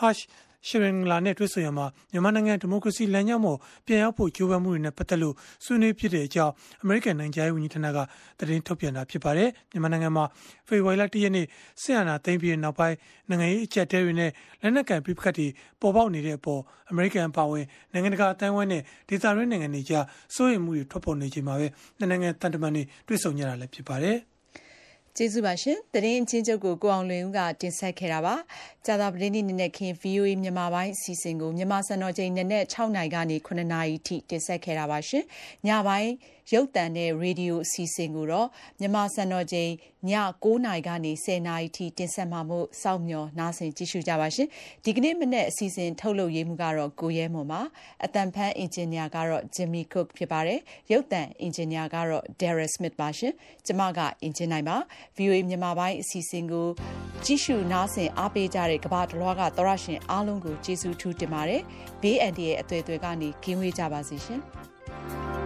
Harsh ရှရင်လာနဲ့တွေ့ဆုံရမှာမြန်မာနိုင်ငံဒီမိုကရေစီလမ်းကြောင်းပေါ်ပြန်ရောက်ဖို့ကြိုးပမ်းမှုတွေနဲ့ပတ်သက်လို့ဆွေးနွေးဖြစ်တဲ့အကြောင်းအမေရိကန်နိုင်ငံရေးဝန်ကြီးဌာနကသတင်းထုတ်ပြန်တာဖြစ်ပါတယ်မြန်မာနိုင်ငံမှာဖေဖော်ဝါရီလ၁ရက်နေ့ဆင်အာနာသိမ်းပြီးနောက်ပိုင်းနိုင်ငံရေးအကြက်တဲတွေနဲ့လက်နက်ကန်ပြစ်ခတ်တွေပေါ်ပေါက်နေတဲ့အပေါ်အမေရိကန်ပါဝင်နိုင်ငံတကာအတိုင်းအဝိုင်းနဲ့ဒေသတွင်းနိုင်ငံတွေကြားစိုးရိမ်မှုတွေထွက်ပေါ်နေချိန်မှာပဲနိုင်ငံတန်တမန်တွေတွေ့ဆုံကြတာလည်းဖြစ်ပါတယ် ကျေးဇူးပါရှင်။တရင်ချင်းချုပ်ကိုကိုအောင်လွင်ဦးကတင်ဆက်ခဲ့တာပါ။ကြာသာပတင်းနေ့နေ့ခင် VOA မြန်မာပိုင်းအစီအစဉ်ကိုမြန်မာစံတော်ချိန်နဲ့6နိုင်ကနေ9နာရီထိတင်ဆက်ခဲ့တာပါရှင်။ညပိုင်းရုပ်သံနဲ့ရေဒီယိုအစီအစဉ်ကိုတော့မြန်မာစံတော်ချိန်ည9နာရီကနေ10နာရီထိတင်ဆက်မှာမို့စောင့်မျှော်နားဆင်ကြည့်ရှုကြပါရှင်။ဒီကနေ့မနေ့အစီအစဉ်ထုတ်လုပ်ရေးမှုကတော့ကိုရဲမွန်ပါ။အတန်ဖန်အင်ဂျင်နီယာကတော့ Jimmy Cook ဖြစ်ပါတယ်။ရုပ်သံအင်ဂျင်နီယာကတော့ Darren Smith ပါရှင်။ကျမကအင်ဂျင်နိုင်ပါ VOA မြန်မာပိုင်းအစီအစဉ်ကိုကြည့်ရှုနားဆင်အားပေးကြတဲ့ကမ္ဘာတလွှားကသောရရှင်အားလုံးကိုကျေးဇူးထူးတင်ပါတယ်။ဘေးအန္တရာယ်အသွေးအသွေးကနေကင်းဝေးကြပါစေရှင်။